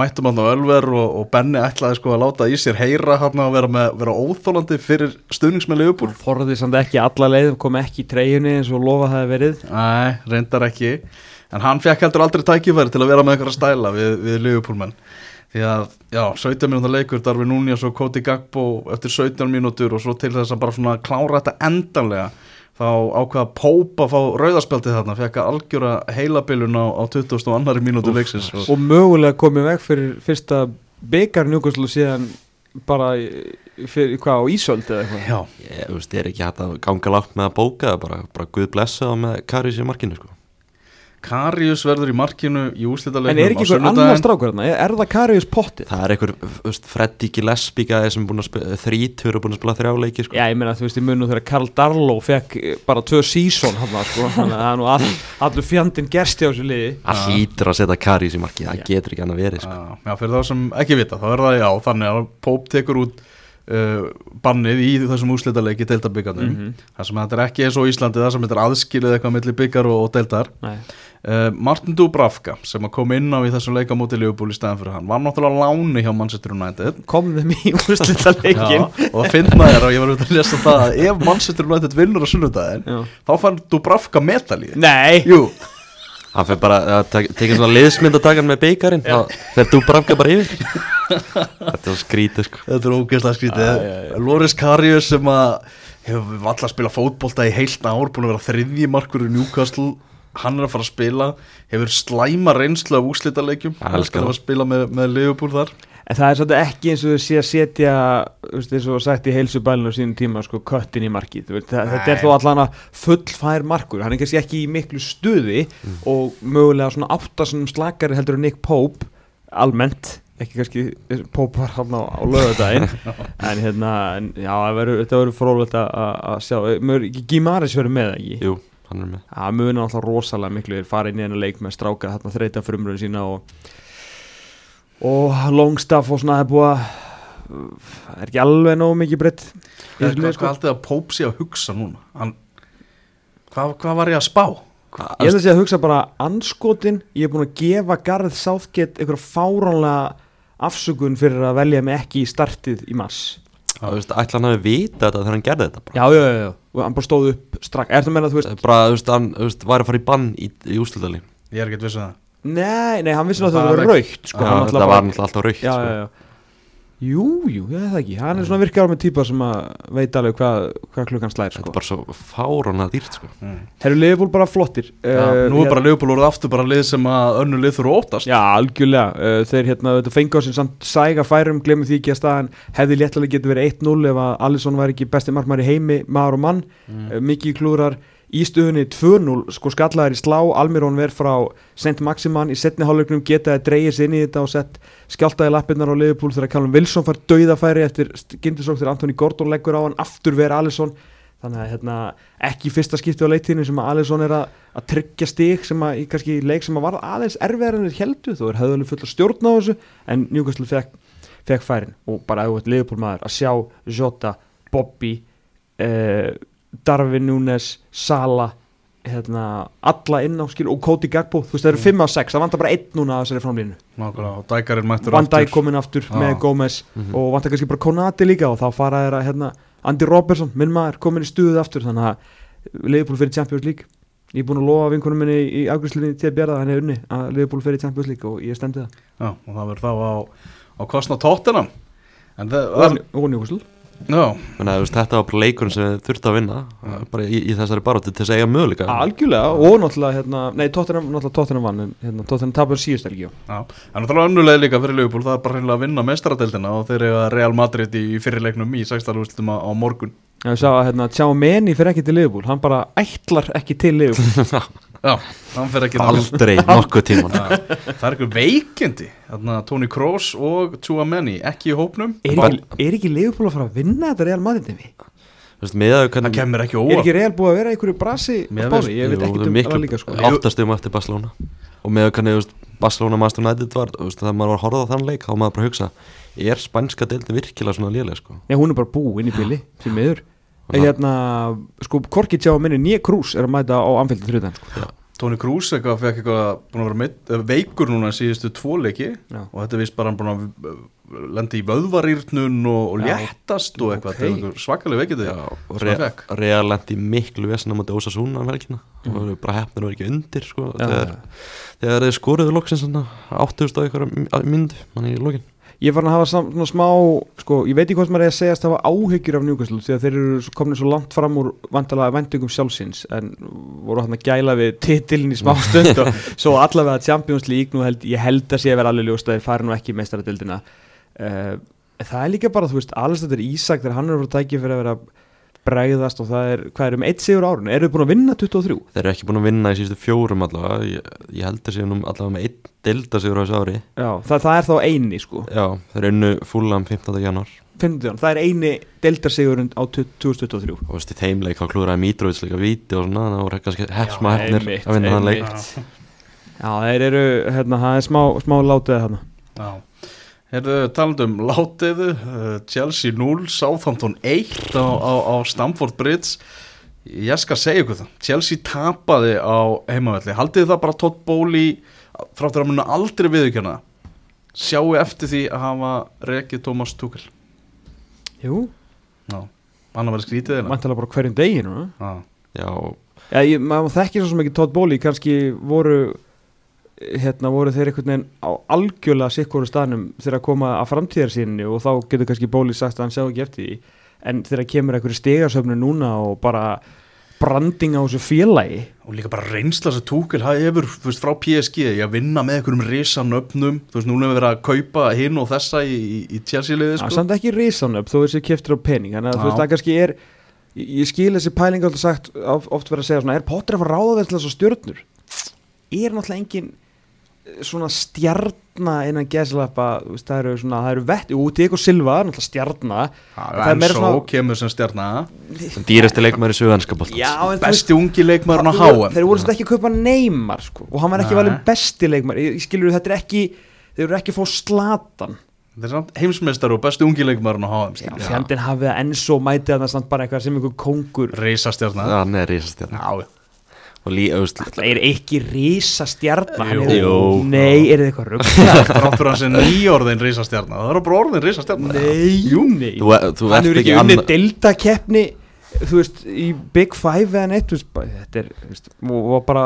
mættum hann á Ölver og, og Benni ætlaði sko að láta í sér heyra hann að vera, með, vera óþólandi fyrir stuðningsmenn Liverpool. Forrið samt ekki alla leið kom ekki í treyjunni eins og lofa það verið. Nei, reyndar ekki En hann fekk heldur aldrei tækifæri til að vera með einhverja stæla við, við Liverpoolmenn Því að, já, 17 mínútur leikur Darfi Núnias og Cody Gagbo eftir 17 mínútur og svo til þess að bara svona klára þetta endanlega þá ákveða Póp að fá rauðaspjaldið þarna fekk að algjöra heilabilun á, á 20. og annari mínútur leiksins og, og mögulega komið veg fyrir fyrsta byggar njúkvæslu síðan bara fyrir, hvað á Ísöld eða eitthvað Já, ég veist, ég er ekki hægt að ganga lágt með að bóka það bara, bara guð blessa það með Karis í markinu sko. Karius verður í markinu í úslitaleiknum en er ekki einhver annar strákur þarna er, það Karius pottið? það er einhver, þú veist, Freddy Gillespie gæði sem búin að spila, þrítur og búin að spila þrjá leiki sko. Já, ég meina þú veist í munum þegar Karl Darlow fekk eh, bara tvö sísón hann sko, <laughs> þannig að það er nú all, allur fjandinn gersti á þessu liði það hlýtur að setja Karis í markið, það getur ekki annað verið sko. Já, já, fyrir þá sem ekki vita, þá er það já, þannig að Póp tekur út uh, bannið í þessum úslitaleiki deildabyggarnum, Mhm. þar sem þetta er ekki eins og í Íslandi, það sem þetta er aðskilið eitthvað milli byggar og, og deildar. Nei. Uh, Martin Dubravka, sem kom inn á í þessum leika móti Liverpool í staðan fyrir hann, var náttúrulega láni hjá Manchester United. komum þeim í úrslita leikin og það finna þér og ég var út að lesa það að ef Manchester United vinnur á sunnudaginn, Já. þá fann Dubravka metalíð. Nei, Jú, hann fyrir bara að tek- tekja svona liðsmynd að taka hann með beikarinn þá fer þú brafka bara yfir þetta var skrítið sko Þetta er ógeðslega skrítið. Loris Karius sem að hefur alltaf að spila fótbolta í heilt ár búin að vera þriðji markur í Newcastle hann er að fara að spila hefur slæma reynslu af úslitaleikjum Ég elska að það. spila með, með Liverpool þar. En það er svolítið ekki eins og þau sé að setja eins og sagt í heilsubælinu á sínum tíma sko köttin í markið. Það, þetta er þó allan að fullfær markur. Hann er kannski ekki í miklu stuði og mögulega svona áttasunum slakari heldur en Nick Pope almennt. Ekki kannski Pope var hann á, á lögudaginn <laughs> en hérna, en, já, það þetta verður frólægt að að sjá, Gimaris verður með ekki? Jú, hann er með Það muni alltaf rosalega miklu þeir fara inn í hennar leik með stráka þarna þreita frumröðin sína og, og Longstaff og svona það er búið að það er ekki alveg nógu mikið breytt hvað, liði, sko. haldið að Póp sé að hugsa núna? Hann, hvað, hvað var ég að spá? Ég held að sé að hugsa bara anskotin, ég er búin að gefa Garð Southgate einhverja fáránlega afsökun fyrir að velja mig ekki í startið í mars Þú veist, ætla hann hafi vita þetta þegar hann gerði þetta bara? Já, já, já, já, og hann bara stóð upp strax, er það meina að þú veist Bara, þú veist, hann, þú veist, væri að fara í bann í, í úslutalín Ég er ekkert vissuð það. Nei, nei, hann vissi að Það var var raukt sko, Já, hann þetta náttúrulega var bara- náttúrulega alltaf raukt já, sko. já, já. Jú, jú, ég veit það ekki Hann er svona virkar með típa sem að veit alveg hvað, hvað klukkan slær Þetta sko. er bara svo fáránlega dýrt sko. mm. Herru Liverpool bara flottir Já, Eh, Nú er hér- bara Leopold úr aftur bara lið sem að önnu lið þurfa óttast Já, algjörlega, uh, þeir hérna þetta fengi á sin samt sæga færum, glemum því ekki að staðan hefði léttilega getið verið 1-0 ef að Alisson væri ekki besti markmæri heimi maður og mann, mm. uh, mikið klúrar í stuðunni 2-0, sko skallaðir í slá. Almirón verð frá St. Maximan. Í setni hálfleiknum getaði dreigið sér inn í þetta og sett skjáltaði lappirnar á Liverpool þegar Callum Wilson fær dauðafæri eftir gindisók þegar Antoni Gordon leggur á hann. Aftur verið Alisson. Þannig að hérna, ekki fyrsta skipti á leiktíðinu sem að Alisson er að, að tryggja stig sem að í kannski leik sem að var aðeins erfiðar en þeir heldu þó er höfðuleg full að stjórna á þessu en Newcastle fekk, fekk færin. Og bara ef þú ert Liverpool maður að sjá Jota, Bobby eh, Darvin Núnes Sala hérna, alla inn á skil og Cody Gagbo þú veist það eru 5 á 6, það vantar bara einn núna að þessari framlínu Nákvæmlega, og Dækarinn mættur Van Dijk aftur. komin aftur Já. með Gómez Mhm. og vantar kannski bara Konati líka og þá fara þeirra hérna, Andy Robertson, minn maður, komin í stuðið aftur. Þannig að Liverpool fyrir Champions League. Ég er búin að lofa vinkunum minni í afgjörslinni til að björða hann er unni að Liverpool fyrir Champions League og ég stendi það. Já, og það verður þá á, á kostna tóttina það og Newcastle já, Menna, veist, Þetta var bara leikurinn sem við þurfti að vinna Já. bara í, í þessari baróti til þess að eiga möguleika algjörlega og náttúrulega hérna, nei Tottenham, náttúrulega Tottenham vann en hérna, Tottenham tapur síðust ekki já En það er önnulega líka fyrir Leopold Það er bara hreinlega að vinna meistaradeildina og þeir eiga Real Madrid í fyrirleiknum í 16. úrslitum á, á morgun ég sá að hérna, Tjá Meni fyrir ekki til Liverpool hann bara ætlar ekki til Liverpool <laughs> <laughs> Já, hann fer ekki aldrei nokkuð tíman Já, Það er eitthvað veikindi Þarna Tony Kroos og Chouameni ekki í hópnum. Er ekki, er ekki Liverpool að fara að vinna þetta Real Madrid Það kemur ekki Er óvart. Ekki Real búið að vera einhverju brasi spáni? Ég veit ekki um það líka sko. áttastum eftir Barcelona. Og með að Barcelona Master United var þegar maður var að horfa á þann leik þá maður bara að hugsa er spænska deildin virkilega svona lélega sko? Já, hún er bara búin í Og En það- hérna, sko, Korki tjá minni nýja krús er að mæta á anféldi þrjóðan sko. Tony Kroos eitthvað fekk eitthvað meitt, eh, veikur núna síðustu tvo leiki Já. og þetta vist bara hann búin að uh, lenda í vöðvarýrnun og, og léttast og eitthvað Ok. okay. okay. svakalega veikindi Já, og sem hann Re fekk. Real lendi miklu vesina mútið Ósa Súna um helgina og það bara hefnir vera ekki undir sko, Já, þegar, þeir skoruðu loksins svona 8000 og eitthvað myndu mann í lokin Ég var að hafa svona smá, sko, ég veit ekki hvað sem maður er að segjast hafa áhyggjur af Newcastle því að þeir eru komin svo langt fram úr vantalega vendingum sjálfsins en voru hann að gæla við titilin í smá <laughs> stund og svo allavega Champions League nú held, ég held að sé að vera alveg ljóst að þeir fari nú ekki í meistaradildina uh, það er líka bara, þú veist, er Ísak þegar hann er að tækja fyrir að vera bregðast og það er, hvað er um eitt sigur á árun eru þið búin að vinna 23? þeir eru ekki búin að vinna í síðustu fjórum allavega ég, ég held að séu nú allavega með einn deildasigur á þessu ári Já, það, það er þá eini sko já, þeir unnu fúlam 15. januar 15, það er eini deildarsigurinn á 2023 og veist í þeimleik þá klúraði Mitrovic líka víti og svona það voru kannski hefsma hefnir einmitt, að vinna þann leik einmitt. Já, þeir eru, hérna, það er smá, smá látið þarna Já. Heyrðu, talandum látiðu, uh, Chelsea 0, Southampton 1 á, á, á Stamford Bridge. Ég skal segja ykkur það, Chelsea tapaði á heimavelli. Haldið það bara Todd Bowley, fráttur að muna aldrei viðurkjörna, sjáu eftir því að hafa rekið Thomas Tuchel. Jú, Já, hann að vera skrítið þeirna. vantilega bara hverjum degi núna Já, já, ég, maður þekkir svo ekki Todd Bowley kannski voru hérna voru þeir einhvern veginn á algjörlega sikkoru staðnum þegar að koma að framtíðarsýninni og þá getur kannski Bowley sagt að hann sjá ekki eftir því. En þegar kemur einhverju stegarsöfnu núna og bara branding á þessu félagi. Og líka bara reynsla sem Túkel hefur þú veist, frá PSG að vinna með einhverjum risanöfnum, þú veist, núna hefur verið að kaupa hinn og þessa í, í, Það er sko. samt ekki risanöp þó þessi keftur á pening. Þannig að þú veist það kannski er Ég skil þessi pæling alltaf sagt of- Oft verið að segja svona Er Potter að fara ráða þess að stjörnur? Er náttúrulega engin Svona stjarna innan geslappa Það eru svona Það eru vett Jú, Diego Silva er náttúrulega stjarna. Það er en meira svo svona- kemur sem stjarna. Dýrasti leikmæri veist besti ungi leikmaðurinn á Þeir- HM Þeir voru svolítið ekki að kaupa Neymar sko, Og hann var ekki valinn besti leikmar Ég, ég skilur þetta er ekki Þeir eru ekki að fá slatan þetta er samt heimsmeistar og besti ungi leikmaðurinn á HM fjandinn hafið að enn svo mætið að það samt bara eitthvað sem einhver kóngur. Risastjarna Það er ekki risa stjarnar Jú. Jú. Nei, er þið eitthvað rugg þrátt fyrir hans er nýjórðin risastjarna það er bara orðin risastjarna Nei, Jú. nei þú, þú Hann ert hefur ekki ekki annað deltakeppni Þú veist, í Big Five eða neitt þú veist, bara, Þetta er, þú veist, og og bara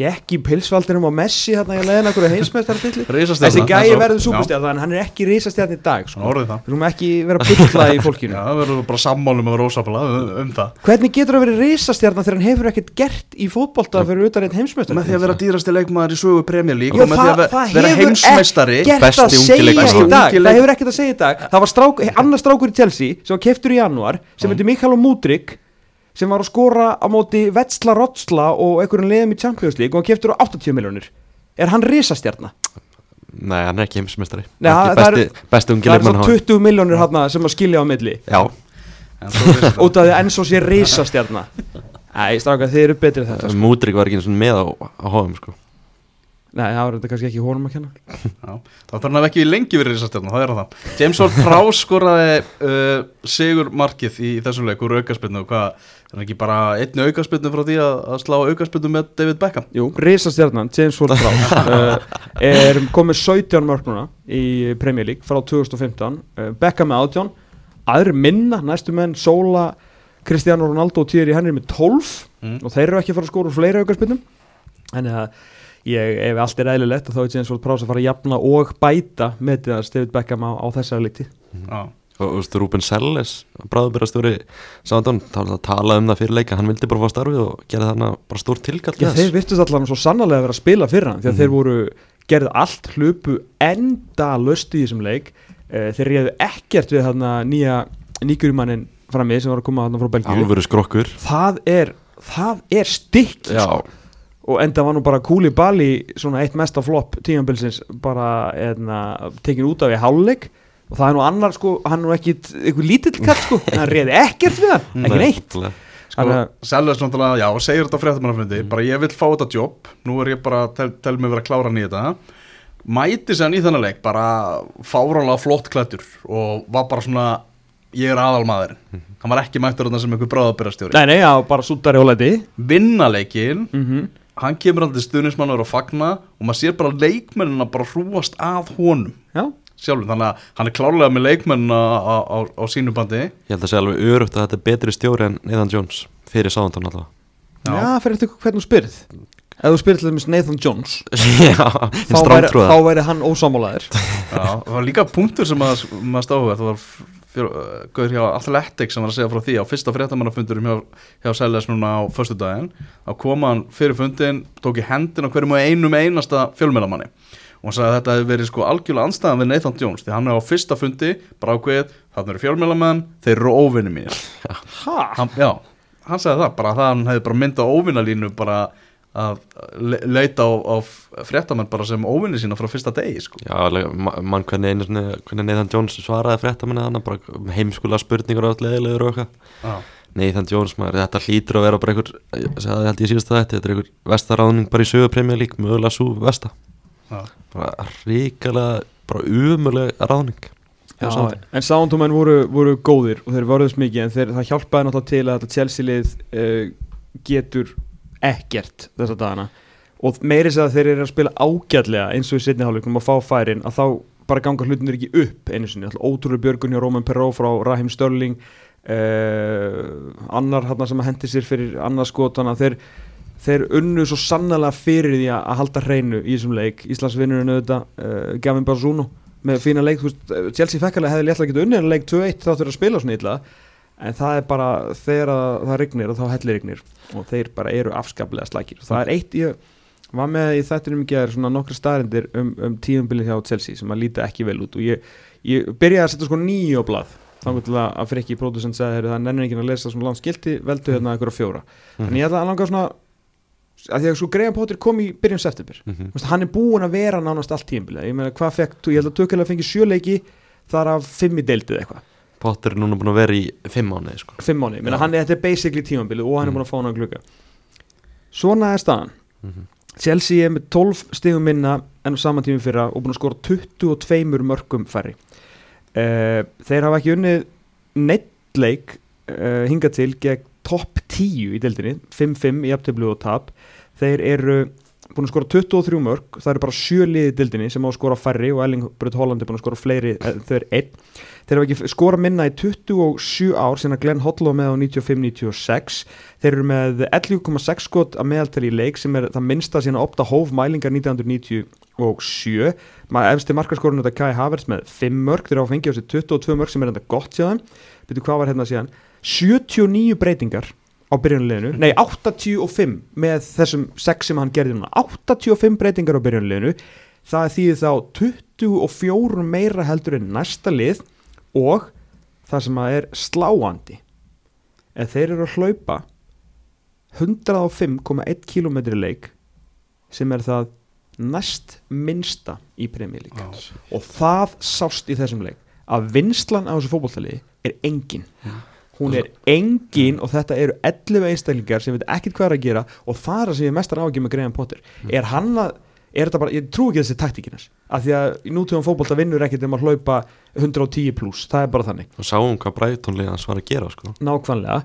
Hekki í pilsvaldinum á Messi Hérna ég leiðin okkur heimsmeistartilli Þessi gæi verður Já, súpustjarn Þannig hann er ekki risastjarn í dag sko. Við erum ekki vera að bylla í <laughs> Já, fólkinu það verður bara sammálum að vera ósapala um, um það. Hvernig getur það verið risastjarn Þegar hann hefur ekkert gert í fótbolta Fyrir utan einn heimsmeistar með því að vera dýrasti leikmaður í sögu Premier League Já, og með því að það- það ve- vera heimsmeistari sem var að skora á móti Vetsla Rotsla og einhverjum liðum í Champions League og hann keftur á 80 miljónir er hann risastjarna? nei, hann er ekki Nei, það besti, besti ungi það er leikmann svo 20 miljónir hann sem að skilja á milli. Já, út af því að enn svo sé risastjarna. <laughs> Æ, strákar, þið eru betri en þetta sko. Múdrik var ekki eins og með á, á HM sko. Nei, það var þetta kannski ekki honum að kenna. <laughs> Já, þá þarf hann ekki lengi verið risastjarna, það er það. James Ward <laughs> Prowse skoraði uh, sigur markið í þessum leik úr aukarspilnu hvað, er hann ekki bara einni aukarspilnu frá því að, að slá aukarspilnu með David Beckham? Jú, risastjarnan, James Ward-Prowse <laughs> uh, er komið 17 mörg núna í Premier League frá 2015 uh, Beckham með 18 aðri minna, næstu menn Sola, Cristiano Ronaldo og Thierry Henry með 12 Mm. og þeir eru ekki að fara að skóra úr fleiri aukarspinnum þannig að ég, ef allt er eðlilegt þá er James Ward-Prowse að fara að jafna og bæta með því að David Beckham á, á þessari líti Já, og þú veist, Ruben Selles bráðubyrastjóri Sándón talaði um það fyrir leika, hann vildi bara fá starfið og gera þarna bara stór tilkall Já, þeir virtust allavega svo sannarlega að vera að spila fyrir hann því að Mhm. þeir voru, gerðu allt hlupu enda löst í þessum leik. Uh, þeir reyðu ekkert við þarna nýja nýgjurumannin frammi sem var að koma þarna frá Belgíu. Það er, það er stykk já, og enda var nú bara Kúli Bali svona eitt mesta flopp tímanbilsins bara eðna, tekin út af í hálfleik. Og það er nú annar sko, hann er nú ekki einhver lítill katt sko, <laughs> hann reyði ekkert við hann ekki neitt. sko, að- Selves náttúrulega, já, segir þetta á fréttamannafundi bara ég vil fá þetta jobb, nú er ég bara tel, tel mig vera kláran í þetta. Mæti sér í þennan leik bara fárálega flott klættur og var bara svona ég er aðalmaðurinn, hann var ekki mættur þarna sem einhver bráðabyrastjóri, Nei, nei, já, bara súttari og læti. Vinna leikin mm hann kemur aldrei stuðnismannur og fagna og maður sér bara leikmennina bara hrúast að honum. Já, sjálfur, þannig að hann er klárlega með leikmennina á, á, á sínu bandi. Ég held að segja alveg örugt að þetta er betri stjóri en Nathan Jones fyrir Sándón allavega. Já, fyrir eftir hvernig þú spyrð. Ef þú spyrð til þess Nathan Jones <laughs> já, þá væri, þá væri hann ósámálaður Já, það var líka punktur sem að, maður stáðu það var gauður hjá Athletics sem var að segja frá því á fyrsta fréttamannafundurum hjá, hjá Seljas núna á föstudaginn. Að koma hann fyrir fundin tók í hendin á hverjum og einum einasta fjölmelamanni og hann sagði að þetta hefði verið sko algjörlega anstæðan við Nathan Jones því hann er á fyrsta fundi bara ákveðið, þarna eru fjölmelamenn þeir eru óvinni mínir. Hæ? hann, já, hann sagði það bara að það hann hefði bara myndað óvinnalínu bara að le leita á, á fréttamenn bara sem óvinni sína frá fyrsta degi sko. Já, mann hvernig hvernig Nathan Jones svaraði fréttamanni þannig, bara heimskulega spurningur og allt leðilegur og eitthvað. Já. Nathan Jones, maður, þetta hlýtur að vera bara einhver, það held ég síðast að þetta, þetta er einhver vestaráðning bara í sögu premjör lík, mögulega svo vesta. Já. Bara ríkalega, bara umulega ráðning. Já, en Soundhumenn voru, voru góðir og þeir voruðs mikið en þeir, það hjálpaði náttúrulega til að þetta Chelsea-lið uh, getur ekkert þessa dagana. Og meiri sér að þeir eru að spila ágætlega eins og í setni hálfleikum að fá færin að þá bara ganga hlutinir ekki upp einu sinni, alltaf ótrúlega björgun hjá Roman Perrault frá Raheem Störling uh, annar hann sem hendi sér fyrir annar skotana þeir, þeir unnu svo sannlega fyrir því að halda hreinu í þessum leik. Íslandsvinnurinn auðvitað, uh, Gavin Barzuno með fína leik, Chelsea fekk alveg hefði léttlega getið unnið en leik 2-1 þáttur að spila svona illa en það er bara þegar að það rignir og þá hellir rignir og þeir bara eru afskaplega slækir það er eitt, ég var með í þættinum ekki að svona nokkra staðrindir um, um tíðumbilið hjá Chelsea sem að líta ekki vel út og ég, ég byrjaði að setja sko nýju á blað þá til að, Frikki producent sagði "Heyrðu, það nennir ekki að lesa svona langt skilti veldu hérna eitthvað fjóra. En ég ætla að langa svona að því að svo Graham Potter kom í byrjun september. Þú veist, hann er búinn að vera nánast allt tímabilið. Ég meina hvað fekk, ég held að tökulega fengi sjöleiki þar af fimm í deildið eitthvað Potter er núna búin að vera í fimm mánuði sko. fimm mánu, Já. hann er, þetta er basically tímabilið og hann er Mm. búinn að fá hann að glugga svona er staðan Mhm. Chelsea er með 12 stigum minna en á saman tími fyrra og búinn að skora 22 mörgum færri uh, þeir hafa ekki unnið neittleik uh, hingað til gegn topp 10 í deildinni 5-5 í aftöflu og tap þeir eru búin að skora 23 mörg það eru bara sjö liði í deildinni sem á að skora færri og Erling Brut Holland er búin að skora fleiri en þau er einn þeir hafa ekki skora minna í 27 ár sinna Glenn Hoddle með á 95-96 þeir eru með 11,6 skot að meðaltali í leik sem er það minnsta sína opta hóf mælingar 1997 maður efsti markaskorun þetta Kai Havertz með 5 mörg þeir hafa fengið á sig 22 mörg sem er enda gott þeim byrju hvað var hérna síðan? 79 breytingar á byrjunleginu, nei 85 með þessum 6 sem hann gerði núna. 85 breytingar á byrjunleginu það er því þá 24 meira heldur en næsta lið og það sem að er sláandi ef þeir eru að hlaupa 105,1 km leik sem er það næst minnsta í premjölík Já. og það sást í þessum leik að vinslan á þessu fótbolltali er engin. Hún er engin og þetta eru 11 einstaklingar sem veit ekkert hvað er að gera og það er það sem ég mestar ágjum með Graham Potter. Er hann að, bara, ég trú ekki þessi taktíkinas af því að í nútíðum fótbolta vinnur ekkert um að hlaupa 110 pluss, það er bara þannig. Og sáum hvað Brightonlega hans var að gera sko. nákvæmlega.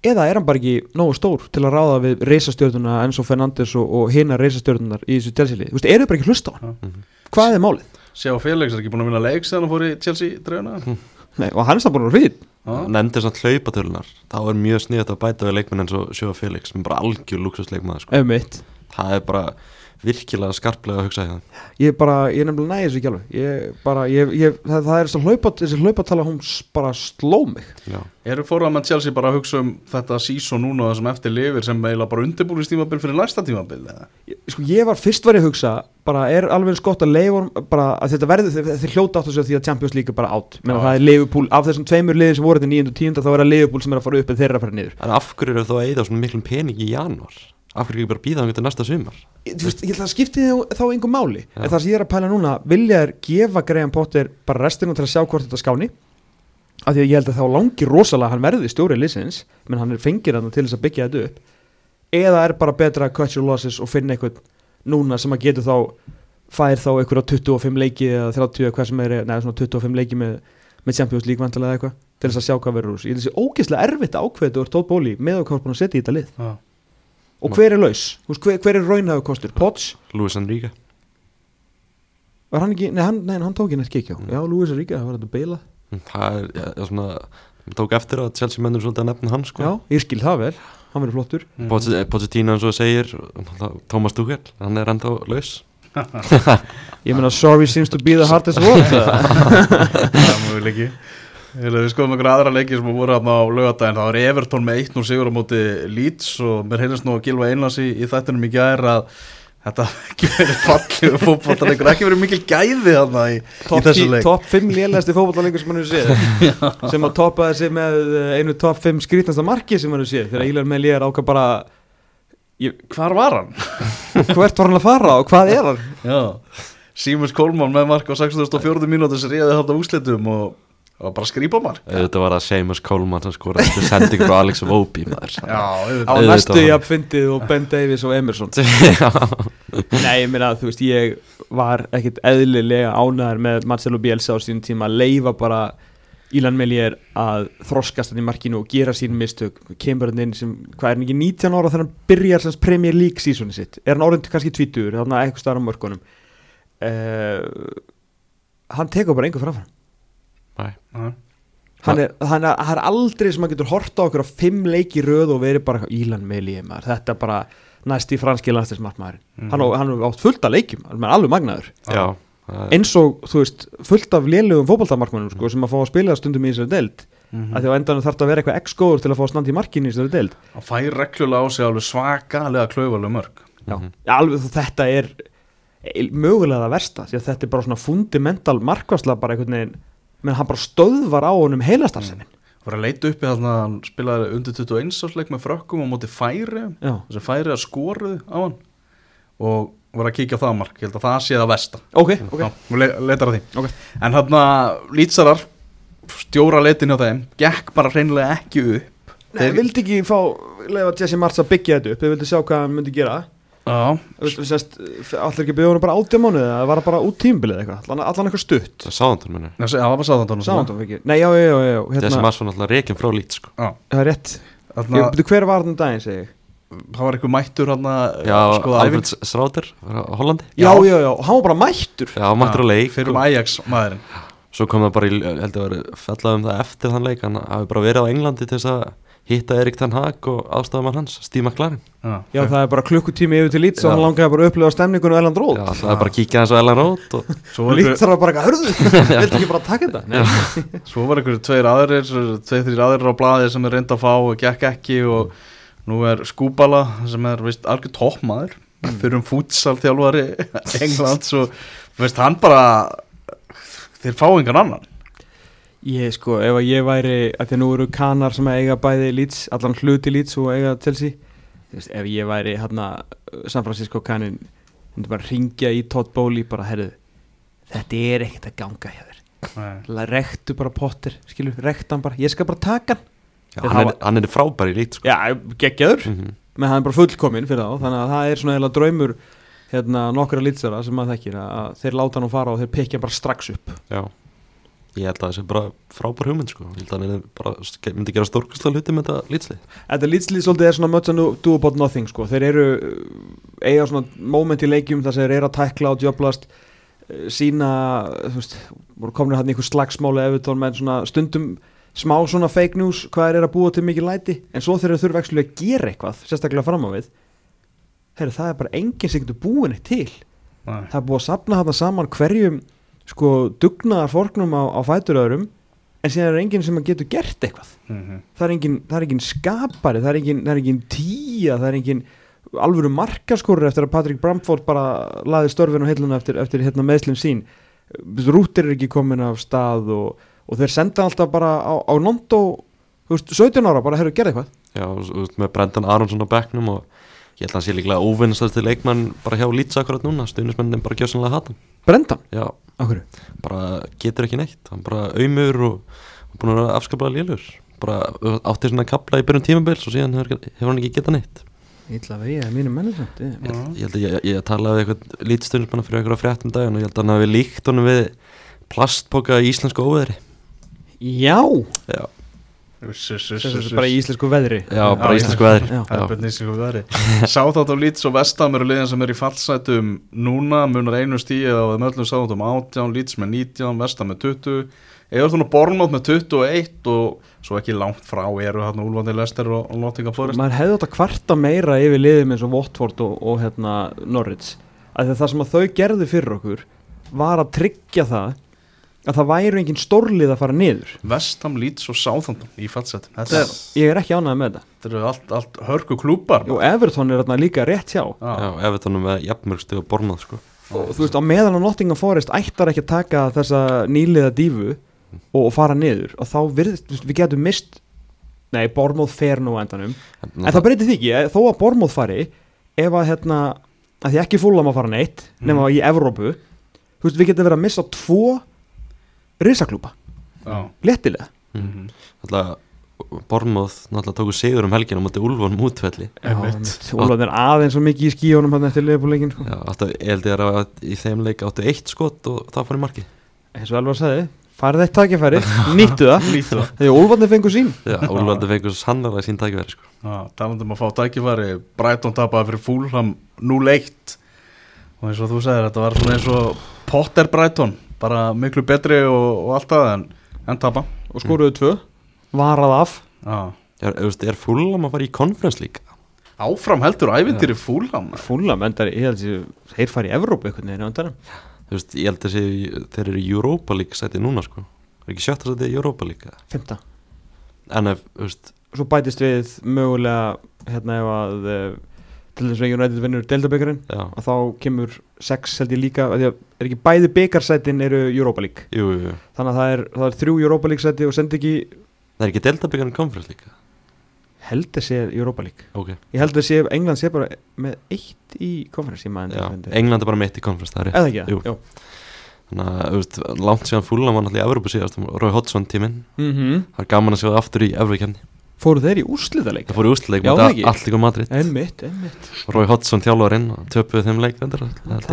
Eða er hann bara ekki nógu stór til að ráða við reisastjörnuna Enzo Fernandes og, og hinna reisastjörnunar í þessu Chelsea-lið, þú veist, eru bara ekki hlusta á hann? Mhm. hvað er málið? Sjá Felix er ekki búin að vinna leik sem hann fór í Chelsea drefuna Nei, og hann er það búin að vera fyrir nefndir svona hlaupatölunar þá er mjög sniðið að bæta við leikmenn eins og Sjóa Felix sem er bara algjör luxusleikmaður sko. það er bara virkilega skarplega að hugsa í það ég bara, ég nefnilega næði þessu ekki alveg ég bara, ég, ég, það, það er þessi hlaupat þessi hlaupatala, hún bara sló mig Já. Eru fórum að Chelsea bara að hugsa um þetta sísón núna og það sem eftir lifir sem eiginlega bara undirbúinistímabil fyrir næsta tímabil eða? ég, sko, ég var fyrst var ég að hugsa bara er alveg eins gott að leifa bara að þetta verður, þeir hljóta átt að segja því að Champions League er bara átt, menn Já. það er Liverpool af þessum tveimur liðin sem voru þetta 9. og 10. þá er það Liverpool sem er að fara upp en þeir eru að fara niður en af hverju eru þá að eða svona miklum pening í januar af hverju ekki bara býða hann til næsta sumar? Þú veist, ég held að það skipti þá, þá engum máli. Já. en það sem ég er að pæla núna vilja er gefa Graham Potter bara restina til að sjá hvort þetta skáni? Af því að ég held að þá langir rosalega að hann verði stjóri liðsins, menn hann er fengir hann til þess að byggja þetta upp. Eða er bara betra að cut your losses og finna eitthvað núna sem að getur þá fær þá eitthvað 25 leiki eða 30 eða hvað sem er, neða svona 25 leiki með, með Champions League vantilega eitthvað til þess að sjá hvað verður úr ég held þessi ógeðslega erfitt að ákveða þetta úr Tótt Bóli með að er búin að setja í þetta lið. Já. Og hver er laus, hver, hver er raunhæðu kostur, Potts? Luis Enrique. Var hann ekki, nei hann, nei, hann tók inn eitt kikjá Mm. Já, Lúis Ríka, það var þetta beila Mm, það er ja, ja, svona ég tók eftir að Chelsea mennur svolítið að nefna hann sko. Já, ég skil það vel, hann verður flottur. Mhm. Pochettino Pochettino eins og segir Thomas Tuchel, hann er enda laus. <laughs> Ég meina, sorry seems to be the hardest word <laughs> Það mjög leiki Við skoðum einhverja aðra leiki sem voru hérna á lögadaginn Það var Everton með 1-0 sigur á móti Leeds og mér heilast nú að Gilva Einars í, í þættinum í gær að þetta <laughs> ekki verið fallið fótballtalegur, ekki verið mikil gæði þarna í, í þessu leik. Top 5 lélæsti fótballalegur sem hann hefur séð <laughs> sem að toppaði sig með eh, einu top 5 skrítnasta marki sem hann hefur séð. Þegar Ílar með lér ákvað bara ég, Hvar var hann? hvert var hann að fara og hvað er hann? Já, Símus Kólmann með mark á 64. mínúti sem réði þarna úslitum og, og bara skrýpa mark Þetta var að Seamus Coleman sem skoraði eftir sending frá Alex Vopi á næstu var hann. jafn fyndið og Ben Davies og Emerson. <laughs> Nei, ég meina, þú veist, ég var ekkit eðlilega ánæður með Marcelo Bielsa á sín tíma. Að leifa bara Ílan Melier að þroskast hann í markinu og gera sín mistök. Kemur hann inn sem, hvað er hann ekki 19 ára þegar hann byrjar sem Premier League sísoni sitt? Er hann orðin kannski tvítur, þannig að eitthvað starf á mörkunum? Uh, hann tekur bara einhver framfram Nei. Hann er, hann er, hann er aldrei sem hann getur horta á okkur á fimm leiki í röð og verið bara Ílan Melier maður, þetta er bara næst í franski landslismartmaðurinn Mhm. hann, hann er átt fullt af leikjum, hann er alveg magnaður. Já, það er- eins og, þú veist, fullt af lélugum fótboltamarkmannum sko, sem að fá að spila stundum í þessari deild. Mhm. að því á endanum þarf að vera eitthvað x-góður til að fá stand í markinu í þessari deild. Hann fær reglulega á sig alveg svakalega klaufalega mörg Já, Mhm. Já, alveg þú- þetta er e- mögulega það versta því að þetta er bara svona fundamental markvarsla bara einhvern veginn menn hann bara stöðvar á honum heilastarsemin var að leita uppi þannig að hann spilaði undir 21 ásleik með frökkum á móti færi Já, þessi færi að skoruðu á hann og var að kíkja á það mark. Ég held að það sé það versta. Ok, ok. og le leitar að því. Ok. en hann að lýtsarar stjóra leitin á þeim gekk bara hreinlega ekki upp. Nei, þeir vildi ekki fá lefa Jesse Martz að byggja þetta upp. Þeir vildi sjá hvað hann myndi gera allir ekki byggja honum bara átjá mánuði það var bara út tímbilið eitthvað allan, allan eitthvað stutt? Það sáðandur minni Nei, það var sáðan Sáðan ekki Nei, já, já, já, já Þessi hérna, maður svona alltaf reikin frá lít sko. Já, Það er rétt Hver var þannig daginn, segi ég? Það var eitthvað mættur hann að Já, æfing Alfred Sráter frá Hollandi. Já, já, já, hann var bara mættur. Já, mættur á leik Fyrir um og Ajax maðurinn Svo kom það bara, í, ég held að vera fellað um það eftir þann leik Hann hafi bara verið á Englandi til þess að hitta Erik Ten Hag og aðstofamann hans, Steve McLaren. Já, það er bara klukkutími yfir til lít og Já. hann langaði bara að upplifa stemningunum Elland Róð Já, það er bara að kíkja hans á Ellen Road og Lít þarf bara eitthvað, hörðu, <laughs> viltu ekki bara taka þetta? Nei, svo var einhver tveir aðrir Tveir þrjir aðrir á blaði sem er reynd að fá og gekk ekki og nú er Skúbala sem er vist algjör toppmaður fyrir um fútsal þjálfari Englands og veist hann bara þeir fá engan annan ég sko, ef að ég væri að því að nú eru kanar sem eiga bæði lýts, allan hluti lýts og eiga Chelsea. Þú veist, ef ég væri hérna San Francisco kanin myndi bara ringja í Todd Bowley bara, herðu, þetta er ekkert að ganga hjá þér. Rektu bara Potter, skilur, rektu hann bara. Ég skal bara taka hann. Já, hann, er, hann er frábær í lít sko. Já, geggjaður, Mhm. menn hann er bara fullkominn fyrir þá, þannig að það er svona eða draumur hérna nokkra lýtsara sem maður þekkir að, að þeir láta hann fara og þeir pekja bara strax upp. Já Ég held að það sé bara frábær hugmynd sko Ég held að hann er bara, myndi gera stórkastlega hluti með þetta lítslið Þetta lýtslið svolítið er svona much and do about nothing sko. þeir eru uh, eiga svona moment í leikjum þar sem þeir eru að tækla og djöblast uh, sína, þú veist voru komin hann einhver slagsmáli efutór með svona stundum smá svona fake news hvað þeir eru að búa til mikið læti en svo þeir eru þurfa ekki að gera eitthvað sérstaklega fram á við Heru, það er bara enginn sem getur búin eitt til Nei. það er búið að sapna þarna saman hverjum sko dugnaðar fórknum á, á fætur öðrum en síðan er enginn sem getur gert eitthvað. Mhm. það er engin, það er engin skapari það er engin, það er engin tíja það er engin alvöru markaskorur eftir að Patrick Bramford bara laði störfin á heiluna eftir, eftir hérna meðslum sín. Rútir er ekki komin af stað og, og þeir senda alltaf bara á, á veist, 17 ára bara hefur gerð eitthvað. Já, og veist, með Brendan Aronsson á bekknum og ég held að hann sé líklega óvinnstast leikmann bara hjá Leeds akkurat núna stuðnismennin bara gjössanlega hata. Brendan, Já, okkur bara getur ekki neitt hann bara auðmur og, búin að vera afskaplega lélur bara átti svona kapla í byrjun tímabils og síðan hefur, hefur hann ekki getað neitt. Ítla vegið að mínu menni samt ég, ég- held- ég að ég, ég talaði við eitthvað lítstuðnismann fyrir eitthvað fréttum daginn og ég held að hann hafi líkt honum við plastpoka í íslensku óveðri. Já, Já, bara í íslensku veðri. Já bara já, íslensku veðri. Það er bara nýsingum veðri. Sá þátt á Leeds og Vestam eru liðin sem eru í fallsætum núna, munar einu stíð á þeim öllum sátt um 18, Leeds með 19 Vestam með 20, eða þú nú Bornmátt með 21 og svo ekki langt frá eru hérna Úlfandi Lester og, og Nottingham Forest. Maður hefði átt að kvarta meira yfir liðum eins og Watford og, og hérna, Norwich. Að það sem að þau gerðu fyrir okkur var að tryggja það að það væri engin stórlið að fara niður. Vestam, Leeds og Southampton í er, ég er ekki ánægð með þetta. Þetta eru allt, allt hörku klúpar og Everton er þarna líka rétt hjá. Já, Já, þetta honum með jafnmörgstu og bormað sko. Og þú veist á meðan á Nottingham Forest ættar ekki að taka þessa nýliða dífu og, og fara niður og þá veist, við getum mist nei, Bormóð fer nú endanum. En það breytir því ekki, eh, þó að Bormóð fari ef að hérna að því ekki fúlam að fara neitt nema í Evrópu þú veist, við getum verið að missa tvo risaklúpa, já. léttilega mm. Alltaf Bormóð náttúrulega tóku sigur um helgina á móti mútvelli Einmitt. Úlfað er aðeins svo mikið í skíunum hann eftir leifbúleikin sko. Ég held ég að í þeim leik áttu eitt skot og það fór í marki eins og Elvar sagði, farið eitt takifæri <laughs> nýttu það, þegar Úlfarnir fengur sín Já, Úlfandi fengur sannlega sín tækifæri sko. Já, talandi um að fá tækifæri Brighton tapaði fyrir Fulham 0-1 og eins og þú segir þetta var svona eins og Potter Brighton bara miklu betri og, og allt það en, en tapa. Og skoruðu tvö, varað af. Já. Er, er, er fúlam að fara í konferens líka? áfram heldur ævintýri Fulham fúlam endar, ég held að þeir fari í endanum. Þú veist, ég held að sé, þeir eru í Europa League sæti núna sko. Er ekki sjötta sæti í Europa eða? Fymta en ef, þú veist, svo bætist við mögulega hérna ef að uh, til þess að United vinnur Delta-byggarinn já, og þá kemur sex held ég líka er ekki bæði byggarsætin eru Europa League? Jú, jú, þannig að það er, það er þrjú Europa League sæti og sendi ekki það er ekki deltabyggarinn konferens líka held að sé Europa League. Ok, ég held að sé England sé bara með eitt í já, England er bara mitt í konferens, það er rétt. Eða þannig að, veist, langt síðan fúlan var náttúrulega í Evropa síðast, Rói Hodgson tíminn. Mm -hmm. það er gaman að sjá það aftur í Evropakefni fóru þeir í úrslitaleik? Það fór í úsleik Já, með það ekki. Allík og Madrid. Einmitt, einmitt. Rói Hodgson þjálfarinn og töpuðu þeim leik það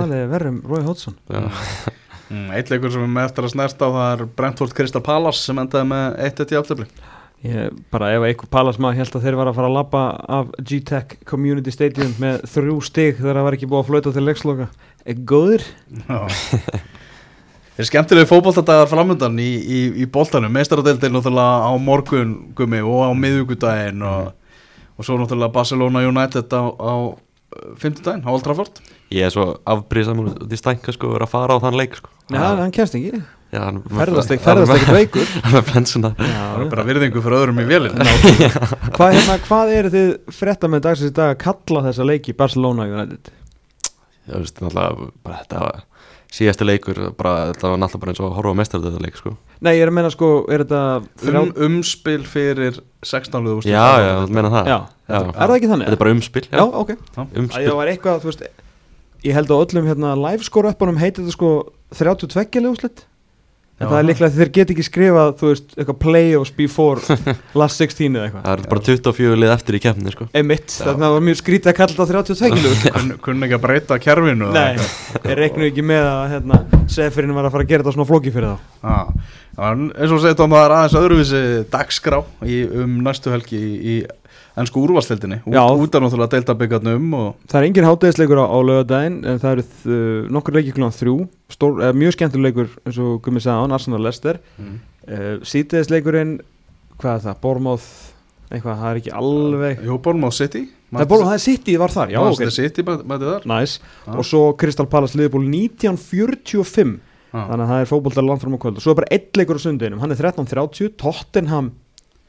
er er verðum Rói Hodson Já. Mm, Eitt leikur sem við með eftir að snerta á það er Brentford Crystal Palace sem endaði með 1-1 í aftöfli Ég, bara ef einhver palasma held að þeir var að fara að labba af G-Tech Community Stadium með þrjú stig þegar það var ekki búið að flauta til leiksloka. Er góður <laughs> <laughs> Það er skemmtilegi fótboltadagar framöndan í, í, í boltanum, meistaradeildin náttúrulega á morgun gummi og á miðugudaginn og, og svo náttúrulega Barcelona United á, á fymtudaginn, á Old Trafford. Ég er svo afbríðsamur út í stænka sko, vera að fara á þann leik sko. Já, hann kemst ekki. Já, hann- Ferðast ekki, hann- ferðast ekki veikur hann er flensuna Það er bara virðingu fyrir öðrum í vélinn <laughs> hvað, hérna, hvað eru þið frétta með dagsins í dag að kalla þessa leiki Barcelona United? Já, þú veist, náttúrulega bara þetta síðasti leikur, bara, þetta var náttúrulega bara eins og að horfa á mestaröldu leik sko. Nei, ég er að menna sko, er þetta um, Umspil fyrir 16. úrslit. Já, já, þú meina það Já, Já. er það ekki þannig? Þetta er bara umspil, Já, ok umspil Það var eitthvað, þú veist Ég held að öllum hérna live score uppunum heitir þetta sko 32 leðuslitt En Já. það er líklega að þeir get ekki skrifað, þú veist, eitthvað playoffs before <laughs> last 16 eða eitthvað. Það er bara 24 lið eftir í keppni sko. Emitt, þannig að það var mjög skrítið að kalla þetta 32 leðuslitt Kunn- Kunni ekki að breyta kerfinu eða Nei, þeir reiknu ekki með að hérna, Sefirinn var að fara að gera þetta svona flóki fyrir þá. Ah, en eins og segið Tom, það er aðeins öðruvísi dagskrá í, um næstu helgi í, í ennsku úrvalstildinni út, út af náttúrulega deildabyggarnum og Það er engin hátegisleikur á, á lögadaginn en það eru uh, nokkur leikir klúan þrjú. Stór, uh, mjög skemmtileg leikur eins og Gummi sagði án, Arsenal Lester mm. uh, sítegisleikurinn hvað er það, Bormóð eitthvað, það er ekki alveg Jú, Bournemouth City. Það er, er City, var þar, já, ok. Manchester City Næs, Já. og svo Crystal Palace liðból 1945 Ah. þannig að það er fótboltar landfram á kvöld og svo er bara eitt leikur á sundinum, hann er 13.30 Tottenham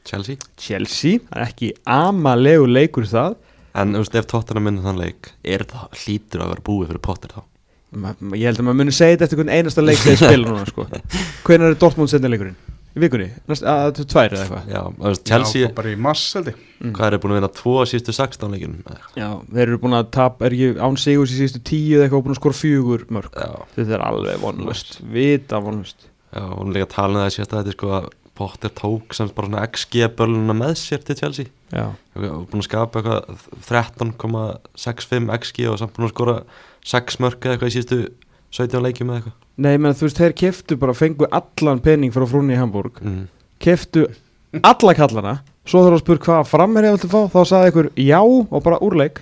Chelsea. Chelsea það er ekki amalegu leikur það. En þú veist, ef Tottenham minnir þann leik er það hlýtur að vera búið fyrir Potter þá? Ma, ma- ég held að maður muni segja þetta eftir hvern einasta leik sem þið spila núna sko. <laughs> hvernig er Dortmund setna leikurinn? í vikunni, Næst, að, að, tvær eða eitthvað? Já, þú veist, Chelsea, Já, bara í mass held ég. Mm. hvað er búin að vinna tvo síðustu 16 leikjum Já, þeir eru búin að tap, er ekki án sigurs í síðustu tíu eða eitthvað og búin að skora fjögur mörg Já, þetta er alveg vonlust, vita vonlust já, líka talin að það sést að þetta er sko að Potter tók sem bara svona XG-böluna með sér til Chelsea. Já, búin að skapa eitthvað 13,65 XG og samt búin að skora 6 mörg eða eitthvað í síðustu 17 leikjum eða eitthvað. Nei, menn þú veist, þeir keftu bara, fengu allan pening frá frúnni í Hamburg mm. keftu alla kallana svo þarf að spura hvað framherja viltu fá þá sagði ykkur já og bara úrleik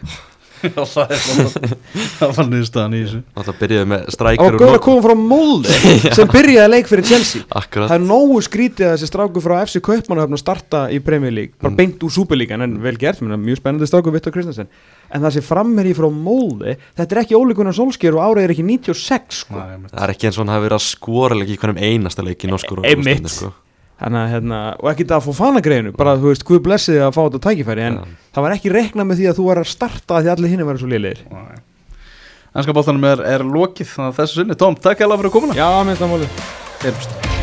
<laughs> það er var niðurstaðan í þessu Alltaf byrjuði með og strækjur gauður að koma frá Molde <laughs> sem byrjaði leik fyrir Chelsea Akkurat Það er nógu skrítið að þessi stráku frá FC Kaupmannahöfn að starta í Premier League, bara Mm. beint úr Superlíkan en vel gert, mjög spennandi stráku Vittor Kristensen en það sé framherji frá Molde þetta er ekki ólíkunar solsker og árið er ekki 96 sko. Nei, einmitt. Það er ekki eins og hann hafi verið að skora leik í hvernig einasta leik í norskur og Einmitt. Þannig að, hérna, og ekki það að fá fanagreinu bara þú veist, hvað blessið að fá þetta tækifæri en Já. það var ekki reiknað með því að þú var að starta því allir hinn var svo liðlegir Nei. Ennska bóltanum er, er lokið þannig að þessu sinni Tom, takk alveg fyrir komuna Já, minnst það máli Heyrumst.